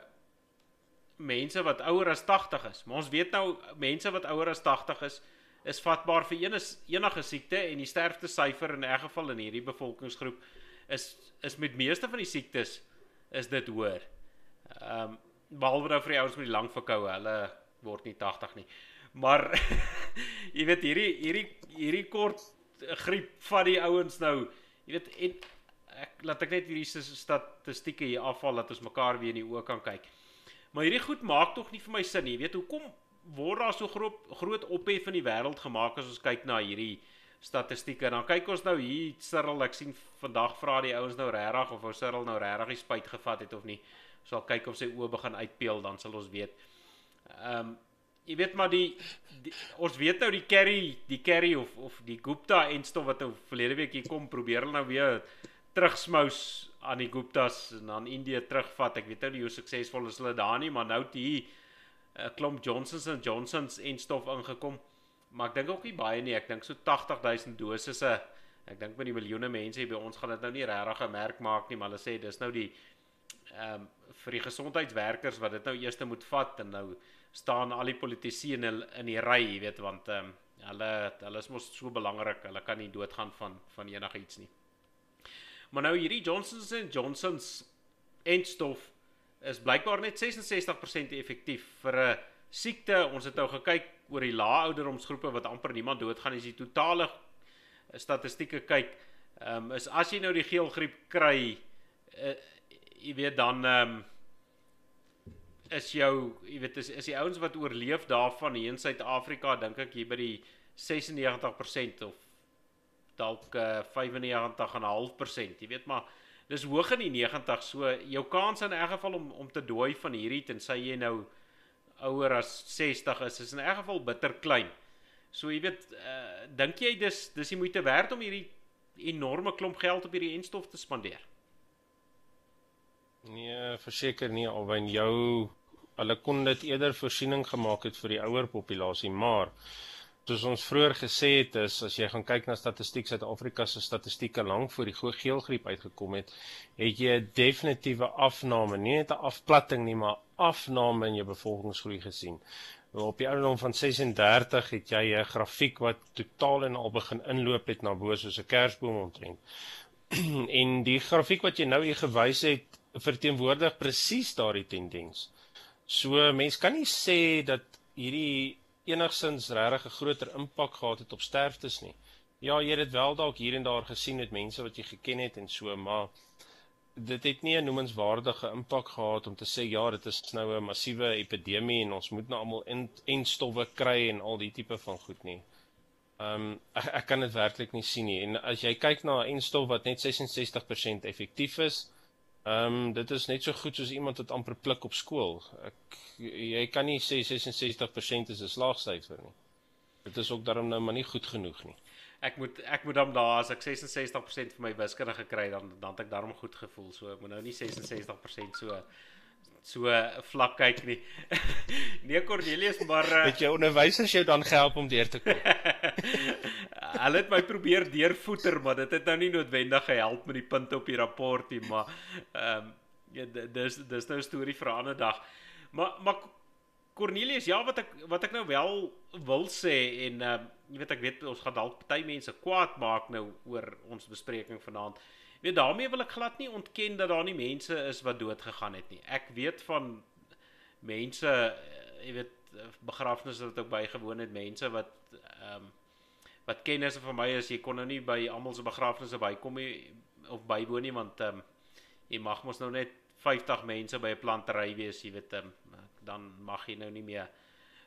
mense wat ouer as 80 is. Maar ons weet nou mense wat ouer as 80 is is vatbaar vir enige enige siekte en die sterfte syfer in 'n geval in hierdie bevolkingsgroep is is met meeste van die siektes is dit hoër. Ehm um, behalwe nou vir die ouens met die lang verkoue, hulle word nie 80 nie. Maar jy weet hierdie hierdie hierdie kort griep van die ouens nou Jy weet en ek laat ek net hierdie statistieke hier afval dat ons mekaar weer in die oë kan kyk. Maar hierdie goed maak tog nie vir my sin nie. Jy weet hoekom word daar so groot groot ophef in die wêreld gemaak as ons kyk na hierdie statistieke. Dan kyk ons nou hier Cyril, ek sien vandag vra die ouens nou regtig of ou Cyril nou regtig die spuit gevat het of nie. Sal kyk of sy oë begin uitpeel dan sal ons weet. Ehm um, jy weet maar die, die ons weet nou die carry die carry of of die Gupta en stof wat nou verlede week hier kom probeer hulle nou weer terugsmous aan die Guptas en dan Indië terugvat. Ek weet nou nie hoe suksesvol is hulle daar nie maar nou het hier 'n eh, klomp Johnsons en Johnsons en stof ingekom. Maar ek dink ook nie baie nie. Ek dink so 80000 dosisse. Ek dink met die miljoene mense hier by ons gaan dit nou nie regtig 'n merk maak nie maar hulle sê dis nou die ehm um, vir die gesondheidswerkers wat dit nou eers moet vat en nou staan al die politici in in die ry, jy weet, want ehm um, hulle hulle is mos so belangrik. Hulle kan nie doodgaan van van enigiets nie. Maar nou hierdie Johnson's and Johnson's entstof is blykbaar net 66% effektief vir 'n siekte. Ons het nou gekyk oor die lae ouderdomsgroepe wat amper niemand doodgaan as jy totale statistieke kyk. Ehm um, is as jy nou die geelgriep kry, uh, jy weet dan ehm um, is jou, jy weet, is is die ouens wat oorleef daarvan hier in Suid-Afrika, dink ek hier by die 96% of dalk uh, 95.5%. Jy weet maar dis hoog in die 90, so jou kans in 'n geval om om te dooi van hierdie tensy jy nou ouer as 60 is, is in 'n geval bitter klein. So jy weet, uh, dink jy dis dis die moeite werd om hierdie enorme klomp geld op hierdie enstof te spandeer? Nee, verseker nie alwen jou hulle kon dit eerder voorsiening gemaak het vir die ouer populasie, maar soos ons vroeër gesê het is as jy gaan kyk na statistiek Suid-Afrika se statistieke lank voor die geelgriep uitgekom het, het jy 'n definitiewe afname, nie net 'n afplatting nie, maar afname in jou bevolkingsgroei gesien. Nou op die ouderdom van 36 het jy 'n grafiek wat totaal en al begin inloop het na bo soos 'n kersboom omtrent. en die grafiek wat jy nou hier gewys het, verteenwoordig presies daardie tendens. So mense kan nie sê dat hierdie enigsins regtig 'n groter impak gehad het op sterftes nie. Ja, jy het dit wel dalk hier en daar gesien met mense wat jy geken het en so, maar dit het nie 'n noemenswaardige impak gehad om te sê ja, dit is nou 'n massiewe epidemie en ons moet nou almal en en stowwe kry en al die tipe van goed nie. Ehm um, ek, ek kan dit werklik nie sien nie. En as jy kyk na 'n en stof wat net 66% effektief is, Ehm um, dit is net so goed soos iemand wat amper pluk op skool. Ek jy kan nie sê 66% is 'n slaagsyfer nie. Dit is ook daarom nou maar nie goed genoeg nie. Ek moet ek moet dan daar as ek 66% vir my wiskunde gekry dan dan het ek daarom goed gevoel. So ek moet nou nie 66% so so vlak kyk nie. nee Cornelius, maar uh, het jou onderwysers jou dan gehelp om deur te kom? Hulle het my probeer deurvoeter, maar dit het nou nie noodwendig gehelp met die punte op die rapport nie, maar ehm um, ja dis dis nou 'n storie vir 'n ander dag. Maar maar Cornelius, ja wat ek wat ek nou wel wil sê en ehm uh, jy weet ek weet ons gaan dalk party mense kwaad maak nou oor ons bespreking vanaand. Weet daarmee wil ek glad nie ontken dat daar nie mense is wat dood gegaan het nie. Ek weet van mense, eh, jy weet begrafnisse wat ek bygewoon het, mense wat ehm um, wat kennisse van my is, jy kon nou nie by almal se begrafnisse bykom nie of bywoon nie want ehm um, jy mag mos nou net 50 mense by 'n plantery wees, jy weet um, dan mag jy nou nie meer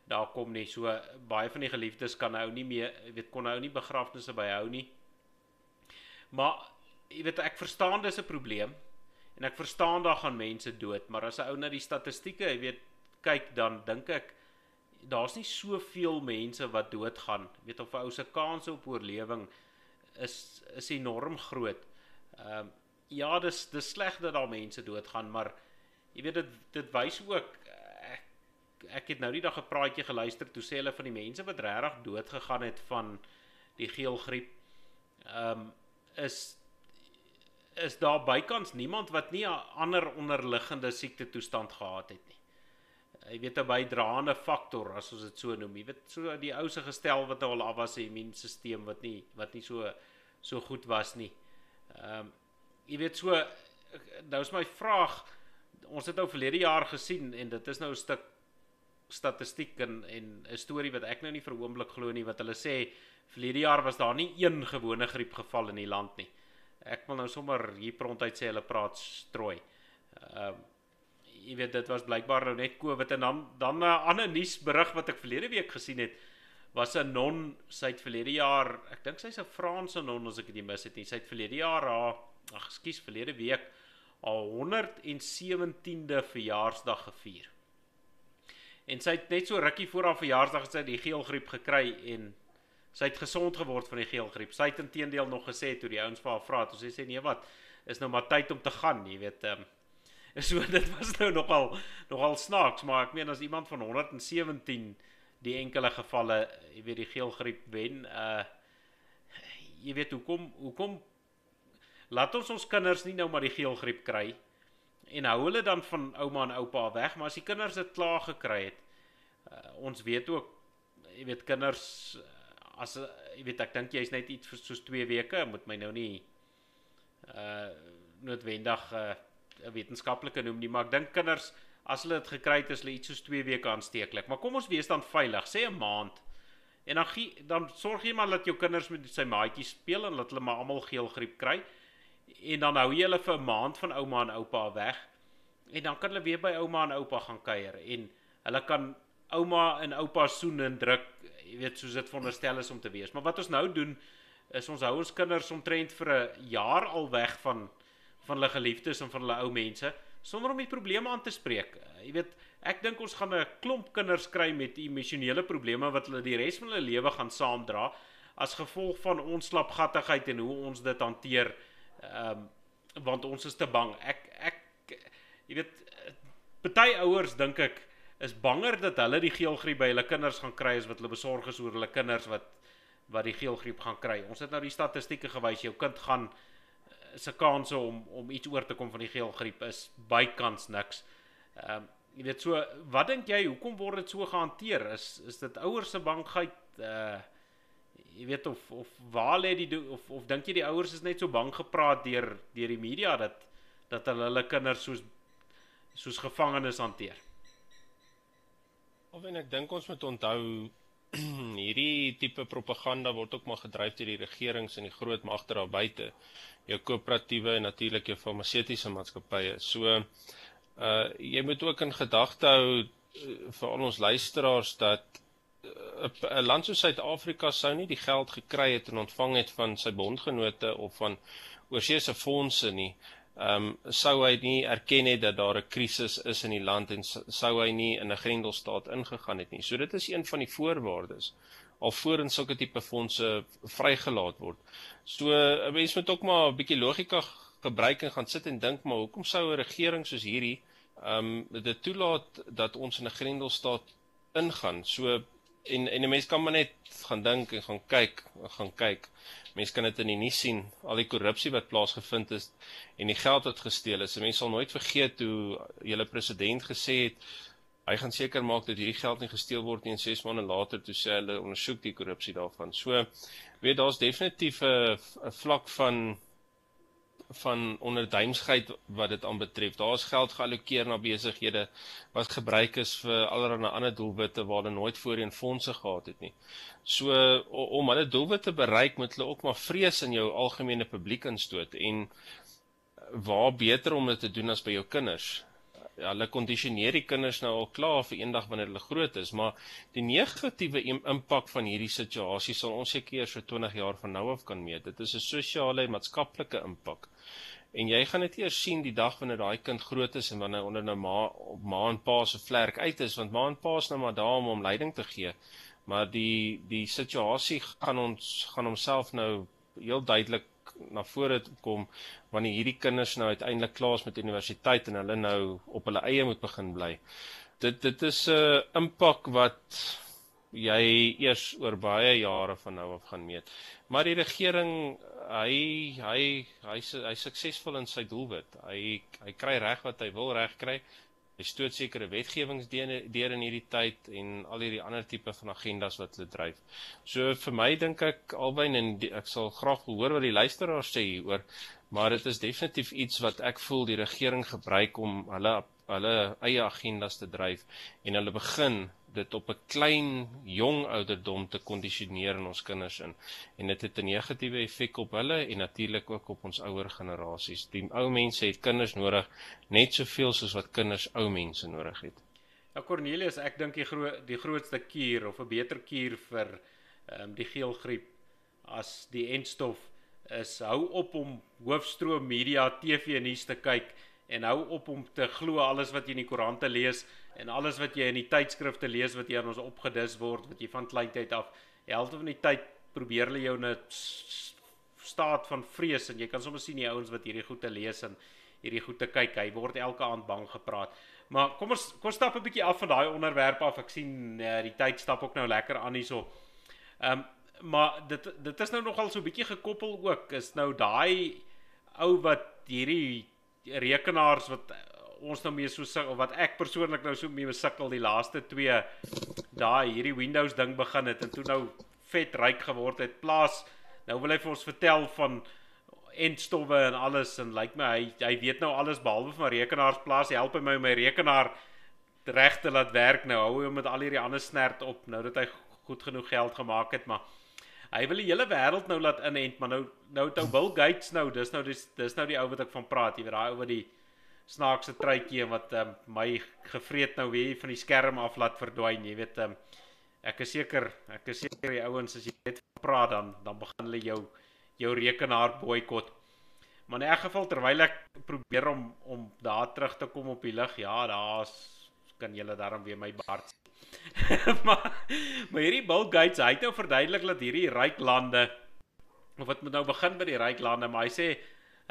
daar kom nie. So baie van die geliefdes kan nou nie meer, weet kon nou nie begrafnisse byhou nie. Maar jy weet ek verstaan dis 'n probleem En ek verstaan daar gaan mense dood, maar as 'n ou na die statistieke, jy weet, kyk dan dink ek daar's nie soveel mense wat doodgaan. Jy weet of 'n ou se kans op oorlewing is is enorm groot. Ehm uh, ja, dis dis sleg dat daar mense doodgaan, maar jy weet dit dit wys ook ek ek het nou die dag 'n praatjie geluister toe sê hulle van die mense wat regtig dood gegaan het van die geelgriep. Ehm um, is is daar bykans niemand wat nie 'n ander onderliggende siekte toestand gehad het nie. Jy weet 'n bydraende faktor as ons dit so noem. Jy weet so die ou se gestel wat al af was, 'n immuunstelsel wat nie wat nie so so goed was nie. Ehm um, jy weet so nou is my vraag ons het nou verlede jaar gesien en dit is nou 'n stuk statistiek en en 'n storie wat ek nou nie vir oomblik glo nie wat hulle sê verlede jaar was daar nie een gewone griepgeval in die land nie. Ek wil nou sommer hier prontuit sê hulle praat strooi. Ehm uh, jy weet dit was blykbaar nou net COVID en dan dan 'n uh, ander nuusberig wat ek verlede week gesien het was 'n non sy het verlede jaar, ek dink sy's 'n Franse non as ek dit nie mis het nie. Sy het verlede jaar haar ag ekskuus verlede week al 117de verjaarsdag gevier. En sy het net so rukkie voor haar verjaarsdag gesê die geelgriep gekry en sy het gesond geword van die geelgriep. Sy het intedeel nog gesê toe die ouens vir haar vra, toe sy sê nee wat, is nou maar tyd om te gaan, jy weet, ehm um, so dit was nou nogal nogal snaaks, maar ek meen as iemand van 117 die enkele gevalle, jy weet die geelgriep wen, uh jy weet hoekom hoekom laat ons ons kinders nie nou maar die geelgriep kry en hou hulle dan van ouma en oupa weg, maar as die kinders dit klaar gekry het, uh, ons weet ook jy weet kinders as jy weet ek dink jy's net iets vir soos 2 weke, moet my nou nie uh noodwendig uh, wetenskaplike noem nie, maar ek dink kinders as hulle dit gekry het, is hulle iets soos 2 weke aansteeklik. Maar kom ons wees dan veilig, sê 'n maand. En dan gie, dan sorg jy maar dat jou kinders met sy maatjies speel en dat hulle maar almal geelgriep kry. En dan hou jy hulle vir 'n maand van ouma en oupa weg. En dan kan hulle weer by ouma en oupa gaan kuier. En hulle kan ouma en oupa soen en druk jy weet soos dit veronderstel is om te wees. Maar wat ons nou doen is ons hou ons kinders omtrent vir 'n jaar al weg van van hulle geliefdes en van hulle ou mense sonder om die probleme aan te spreek jy weet ek dink ons gaan 'n klomp kinders kry met emosionele probleme wat hulle die res van hulle lewe gaan saamdra as gevolg van ons slapgattigheid en hoe ons dit hanteer Ehm um, want ons is te bang. Ek ek jy weet party ouers dink ek is banger dat hulle die geelgriep by hulle kinders gaan kry as wat hulle besorg is oor hulle kinders wat wat die geelgriep gaan kry. Ons het nou die statistieke gewys jou kind gaan eh, se kanse om om iets oor te kom van die geelgriep is bykans niks. Ehm um, jy weet so wat dink jy hoekom word dit so gehanteer? Is is dit ouers se bangheid uh jy weet of of waar lê die of of dink jy die ouers is net so bang gepraat deur deur die media dat dat hulle hulle kinders soos soos gevangenes hanteer. Of en ek dink ons moet onthou hierdie tipe propaganda word ook maar gedryf deur die regerings en die groot magte daar buite. Jou koöperatiewe en natuurlik jou farmaseutiese maatskappye. So uh jy moet ook in gedagte hou uh, vir al ons luisteraars dat 'n land soos Suid-Afrika sou nie die geld gekry het en ontvang het van sy bondgenote of van oorseese fondse nie. Ehm um, sou hy nie erken het dat daar 'n krisis is in die land en sou hy nie in 'n grendelstaat ingegaan het nie. So dit is een van die voorwaardes alvorens sulke tipe fondse vrygelaat word. So 'n mens moet ook maar 'n bietjie logika gebruik en gaan sit en dink maar hoekom sou 'n regering soos hierdie ehm um, dit toelaat dat ons in 'n grendelstaat ingaan? So en en 'n mens kan maar net gaan dink en gaan kyk, gaan kyk. Mense kan dit in die nuus sien, al die korrupsie wat plaasgevind het en die geld wat gesteel is. Mense sal nooit vergeet hoe julle president gesê het hy gaan seker maak dat hierdie geld nie gesteel word nie en 6 maande later toe sê hulle ondersoek die korrupsie daarvan. So weet daar's definitief 'n 'n vlak van van onderduimsheid wat dit aanbetref. Daar is geld geallokeer na besighede wat gebruik is vir allerlei ander doelwitte waar hulle nooit voorheen fondse gehad het nie. So om hulle doelwitte bereik moet hulle ook maar vrees in jou algemene publiek instoot en waar beter om dit te doen as by jou kinders. Ja, hulle kondisioneer die kinders nou al klaar vir eendag wanneer hulle groot is, maar die negatiewe impak van hierdie situasie sal ons seker eers vir 20 jaar van nou af kan meet. Dit is 'n sosiale en maatskaplike impak. En jy gaan dit eers sien die dag wanneer daai kind groot is en wanneer onder nou ma op ma en pa se vlerk uit is want ma en pa is nou maar daar om hom leiding te gee. Maar die die situasie gaan ons gaan homself nou heel duidelik na vore kom wanneer hierdie kinders nou uiteindelik klaar is met universiteit en hulle nou op hulle eie moet begin bly. Dit dit is 'n uh, impak wat jy eers oor baie jare van nou af gaan meet. Maar die regering hy hy hy hy suksesvol in sy doelwit. Hy hy kry reg wat hy wil reg kry. Hy stoot sekere wetgewings deur in hierdie tyd en al hierdie ander tipe van agendas wat hulle dryf. So vir my dink ek albei en die, ek sal graag hoor wat die luisteraars sê hieroor, maar dit is definitief iets wat ek voel die regering gebruik om hulle hulle eie agendas te dryf en hulle begin dit op 'n klein jong ouderdom te kondisioneer in ons kinders in en dit het 'n negatiewe effek op hulle en natuurlik ook op ons ouer generasies. Die ou mense het kinders nodig net soveel soos wat kinders ou mense nodig het. Ja Cornelius, ek dink die groot die grootste kuur of 'n beter kuur vir ehm um, die geelgriep as die entstof is hou op om hoofstroom media TV nuus te kyk en hou op om te glo alles wat jy in die koerante lees en alles wat jy in die tydskrifte lees wat jy aan ons opgedis word wat jy van kleintyd af helfte van die tyd probeer hulle jou in 'n staat van vrees en jy kan sommer sien die ouens wat hierdie goed te lees en hierdie goed te kyk. Hy word elke aand bang gepraat. Maar kom ons kom stap 'n bietjie af van daai onderwerp af. Ek sien uh, die tyd stap ook nou lekker aan hierso. Ehm um, maar dit dit is nou nogal so 'n bietjie gekoppel ook. Is nou daai ou wat hierdie rekenaars wat ons nou mee so sukkel wat ek persoonlik nou so mee sukkel die laaste 2 daai hierdie Windows ding begin het en toe nou vet ryk geword het. Plaas nou wil hy vir ons vertel van entstowwe en alles en lyk like my hy hy weet nou alles behalwe van rekenaars plaas. Hy help my om my rekenaar reg te laat werk nou. Hou hom met al hierdie ander snert op nou dat hy goed genoeg geld gemaak het, maar hy wil die hele wêreld nou laat inent, maar nou nou het ou Bill Gates nou, dis nou dis dis nou die ou wat ek van praat, jy weet daai ou wat die snaakse truitjie wat um, my gevreet nou weer van die skerm af laat verdwyn, jy weet um, ek is seker ek is seker die ouens as jy net praat dan dan begin hulle jou jou rekenaar boikot. Maar in 'n geval terwyl ek probeer om om daar terug te kom op die lig, ja, daar's kan julle daarom weer my baard sien. maar maar hierdie Bill Gates, hy het nou verduidelik dat hierdie ryk lande of wat moet nou begin by die ryk lande, maar hy sê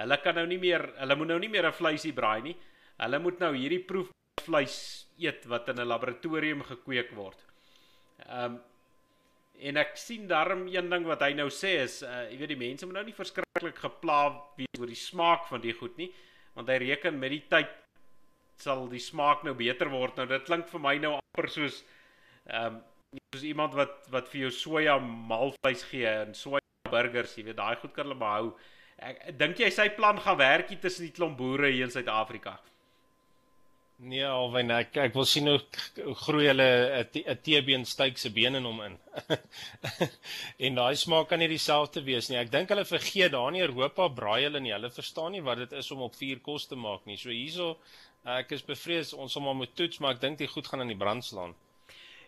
Hulle kan nou nie meer, hulle moet nou nie meer 'n vleisie braai nie. Hulle moet nou hierdie proefvleis eet wat in 'n laboratorium gekweek word. Ehm um, en ek sien daarom een ding wat hy nou sê is, uh, jy weet die mense moet nou nie verskriklik gepla wees oor die smaak van die goed nie, want hy reken met die tyd sal die smaak nou beter word. Nou dit klink vir my nou amper soos ehm um, soos iemand wat wat vir jou soja malvleis gee en soja burgers, jy weet daai goed kan hulle behou. Ek dink jy sy plan gaan werk hier tussen die klomp boere hier in Suid-Afrika? Nee, alwen ek ek wil sien hoe groei hulle 'n T-been steak se been in hom in. en daai smaak kan nie dieselfde wees nie. Ek dink hulle vergeet daar in Europa braai hulle nie. Hulle verstaan nie wat dit is om op vuur kos te maak nie. So hierso ek is bevrees ons sal maar moet toets, maar ek dink die goed gaan aan die brand slaan.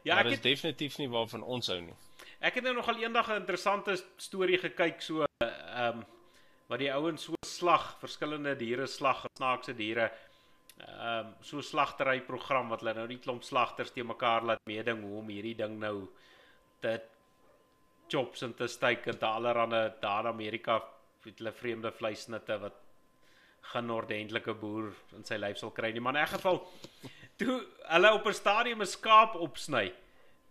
Ja, ek het definitief nie waarvan ons hou nie. Ek het nou nogal eendag 'n interessante storie gekyk so ehm um, wat die ouens so slag, verskillende diere slag, snaakse diere. Ehm um, so slagtery program wat hulle nou die klomp slagters te mekaar laat meeding hoe om hierdie ding nou te chops en te steak en te allerhande daar in Amerika het hulle vreemde vleisnitte wat gaan ordentlike boer in sy lyf sal kry nie maar in 'n geval toe hulle op 'n stadium 'n skaap opsny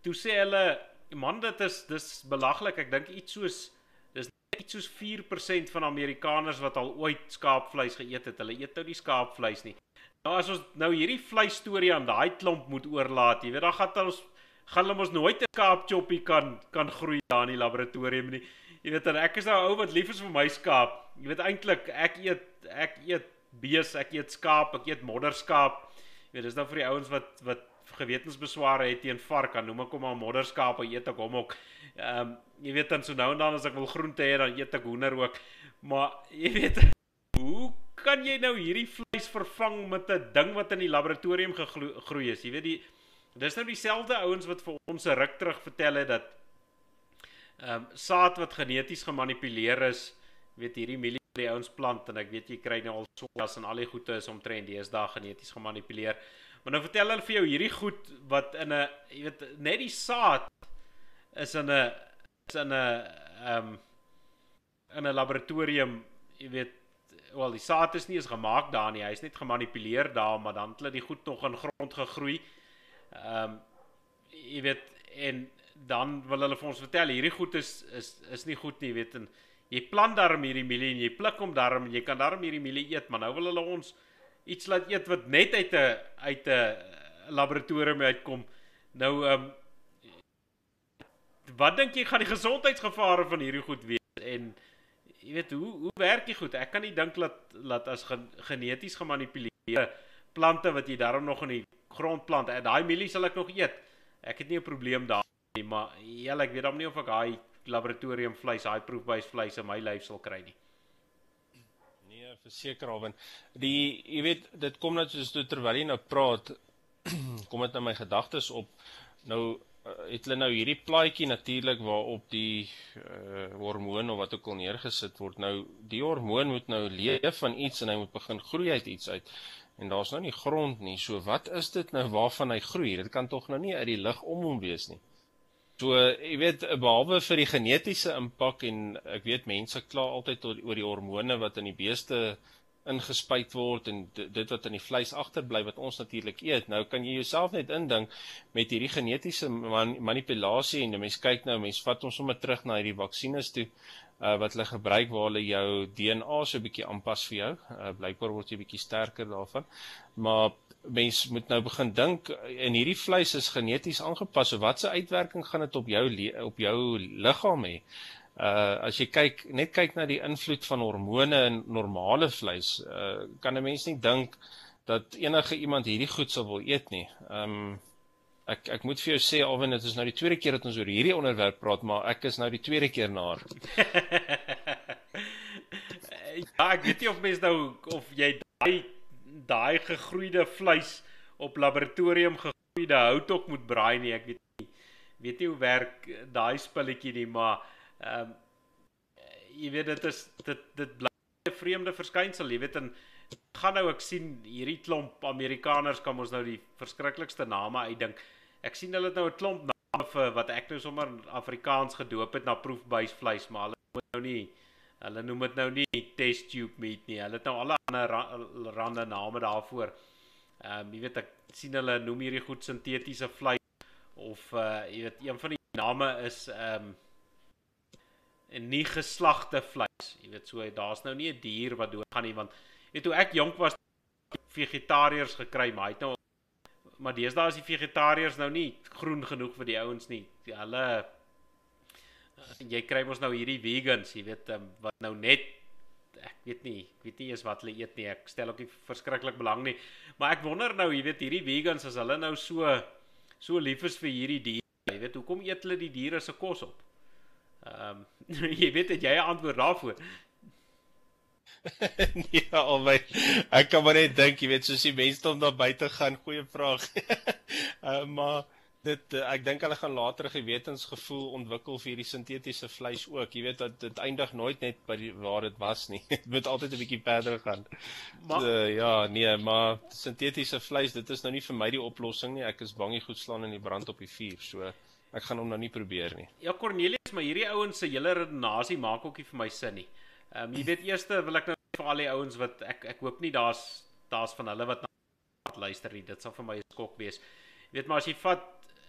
toe sê hulle man dit is dis belaglik ek dink iets soos iets soos 4% van Amerikaners wat al ooit skaapvleis geëet het. Hulle eet nou nie skaapvleis nie. Nou as ons nou hierdie vleis storie aan daai klomp moet oorlaat, jy weet dan gaan ons gaan hulle mos nooit 'n skaapchoppie kan kan groei daar in die laboratorium nie. Jy weet dan ek is nou ou wat lief is vir my skaap. Jy weet eintlik ek eet ek eet bees, ek eet skaap, ek eet modderskaap. Jy weet dis nou vir die ouens wat wat gewetensbesware het teen vark, dan noem ek hom maar modderskaap, eet ek hom ook. Ehm um, jy weet dan so nou en dan as ek wil groente hê dan eet ek hoender ook. Maar jy weet hoe kan jy nou hierdie vleis vervang met 'n ding wat in die laboratorium gegroei is? Jy weet die dis nou dieselfde ouens wat vir ons 'n ruk terug vertel het dat ehm um, saad wat geneties gemanipuleer is, weet hierdie die ouens plant en ek weet jy kry nou al sojas en al die goede is omtrent deesdae geneties gemanipuleer. Maar nou vertel hulle vir jou hierdie goed wat in 'n jy weet net die saad is in 'n in 'n ehm um, in 'n laboratorium, jy weet, wel die saad is nie eens gemaak daar nie, hy's net gemanipuleer daar, maar dan het hulle die goed nog in grond gegroei. Ehm um, jy weet en dan wil hulle vir ons vertel hierdie goed is is is nie goed nie, jy weet en jy plant darm hierdie mielie en jy pluk hom darm, jy kan darm hierdie mielie eet, maar nou wil hulle ons iets laat eet wat net uit 'n uit 'n laboratorium uitkom. Nou ehm um, wat dink jy gaan die gesondheidsgevare van hierdie goed wees en jy weet hoe hoe werk dit goed? Ek kan nie dink dat dat as gen, geneties gemanipuleerde plante wat jy daarom nog in die grond plant, eh, daai mielie sal ek nog eet. Ek het nie 'n probleem daarmee, maar ja, ek weet dan nie of ek daai laboratorium vleis, daai proefbuis vleis in my lyf sal kry nie. Nee, verseker alwen. Die jy weet, dit kom net soos terwyl jy nou praat, kom dit in my gedagtes op. Nou het hulle nou hierdie plaatjie natuurlik waarop die uh, hormoon of wat ook al neergesit word. Nou die hormoon moet nou leef van iets en hy moet begin groei uit iets uit. En daar's nou nie grond nie. So wat is dit nou waarvan hy groei? Dit kan tog nou nie uit die lug om hom wees nie. So jy weet behalwe vir die genetiese impak en ek weet mense kla altyd oor die hormone wat in die beeste ingespuit word en dit wat in die vleis agterbly wat ons natuurlik eet. Nou kan jy jouself net indink met hierdie genetiese man, manipulasie en mense kyk nou, mense vat ons sommer terug na hierdie vaksines toe uh, wat hulle gebruik waar hulle jou DNA so 'n bietjie aanpas vir jou. Uh, Blykbaar word jy bietjie sterker daarvan. Maar mens moet nou begin dink en hierdie vleis is geneties aangepas. So watse uitwerking gaan dit op jou op jou liggaam hê? Uh as jy kyk net kyk na die invloed van hormone in normale vleis, uh kan 'n mens nie dink dat enige iemand hierdie goed sou wil eet nie. Um ek ek moet vir jou sê alwen dit is nou die tweede keer dat ons oor hierdie onderwerp praat, maar ek is nou die tweede keer na. ja, ek weet nie of mens nou of jy daai daai gegroeide vleis op laboratorium gegroeide houtok moet braai nie. Ek weet nie weet nie hoe werk daai spulletjie nie, maar Ehm um, jy weet dit is dit dit bly 'n vreemde verskynsel, jy weet en gaan nou ek sien hierdie klomp Amerikaners kom ons nou die verskriklikste name uitdink. Ek sien hulle het nou 'n klomp name vir wat ek nou sommer Afrikaans gedoop het na proefbuisvleis, maar hulle moet nou nie hulle noem dit nou nie test tube meat nie. Hulle het nou alle ander rande name daarvoor. Ehm um, jy weet ek sien hulle noem hierdie goed sintetiese vleis of uh jy weet een van die name is ehm um, en nie geslagte vleis. Jy weet so daar's nou nie 'n dier wat doodgaan nie want weet hoe ek jonk was vegetariërs gekry maar hy het nou maar deesdae is die vegetariërs nou nie groen genoeg vir die ouens nie. Hulle jy kry mos nou hierdie vegans, jy weet um, wat nou net ek weet nie, ek weet nie eens wat hulle eet nie. Ek stel ook nie verskriklik belang nie. Maar ek wonder nou, jy weet hierdie vegans as hulle nou so so lief is vir hierdie diere, jy weet hoekom eet hulle die diere se kos op? Ehm um, jy weet dat jy 'n antwoord daarvoor. nee, albei. Ek kan maar net dink, jy weet, soos die mense om daar buite gaan, goeie vraag. uh, maar dit uh, ek dink hulle gaan later 'n gewetensgevoel ontwikkel vir hierdie sintetiese vleis ook. Jy weet dat dit eindig nooit net by die, waar dit was nie. Dit moet altyd 'n bietjie verder gaan. Maar uh, ja, nee, maar sintetiese vleis, dit is nou nie vir my die oplossing nie. Ek is bang jy goed slaan in die brand op die vuur. So ek gaan hom nou nie probeer nie. Ja Cornelius, maar hierdie ouens se hele redenasie maak ook nie vir my sin nie. Ehm um, jy weet eerste wil ek nou vir al die ouens wat ek ek hoop nie daar's daar's van hulle wat na luister nie. Dit sal vir my 'n skok wees. Jy weet maar as jy vat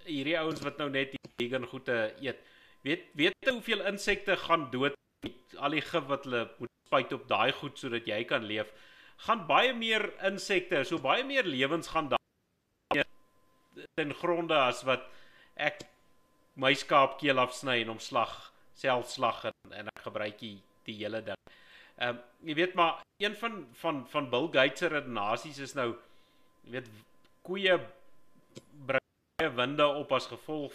hierdie ouens wat nou net vegan goede eet, weet weet jy hoeveel insekte gaan dood met al die gif wat hulle moet spuit op daai goed sodat jy kan leef? Gaan baie meer insekte, so baie meer lewens gaan daar ten gronde as wat ek my skaap keel afsny en hom slag self slag en, en ek gebruik die, die hele ding. Ehm um, jy weet maar een van van van Bill Gates se redenasies is nou jy weet koeie baie winde op as gevolg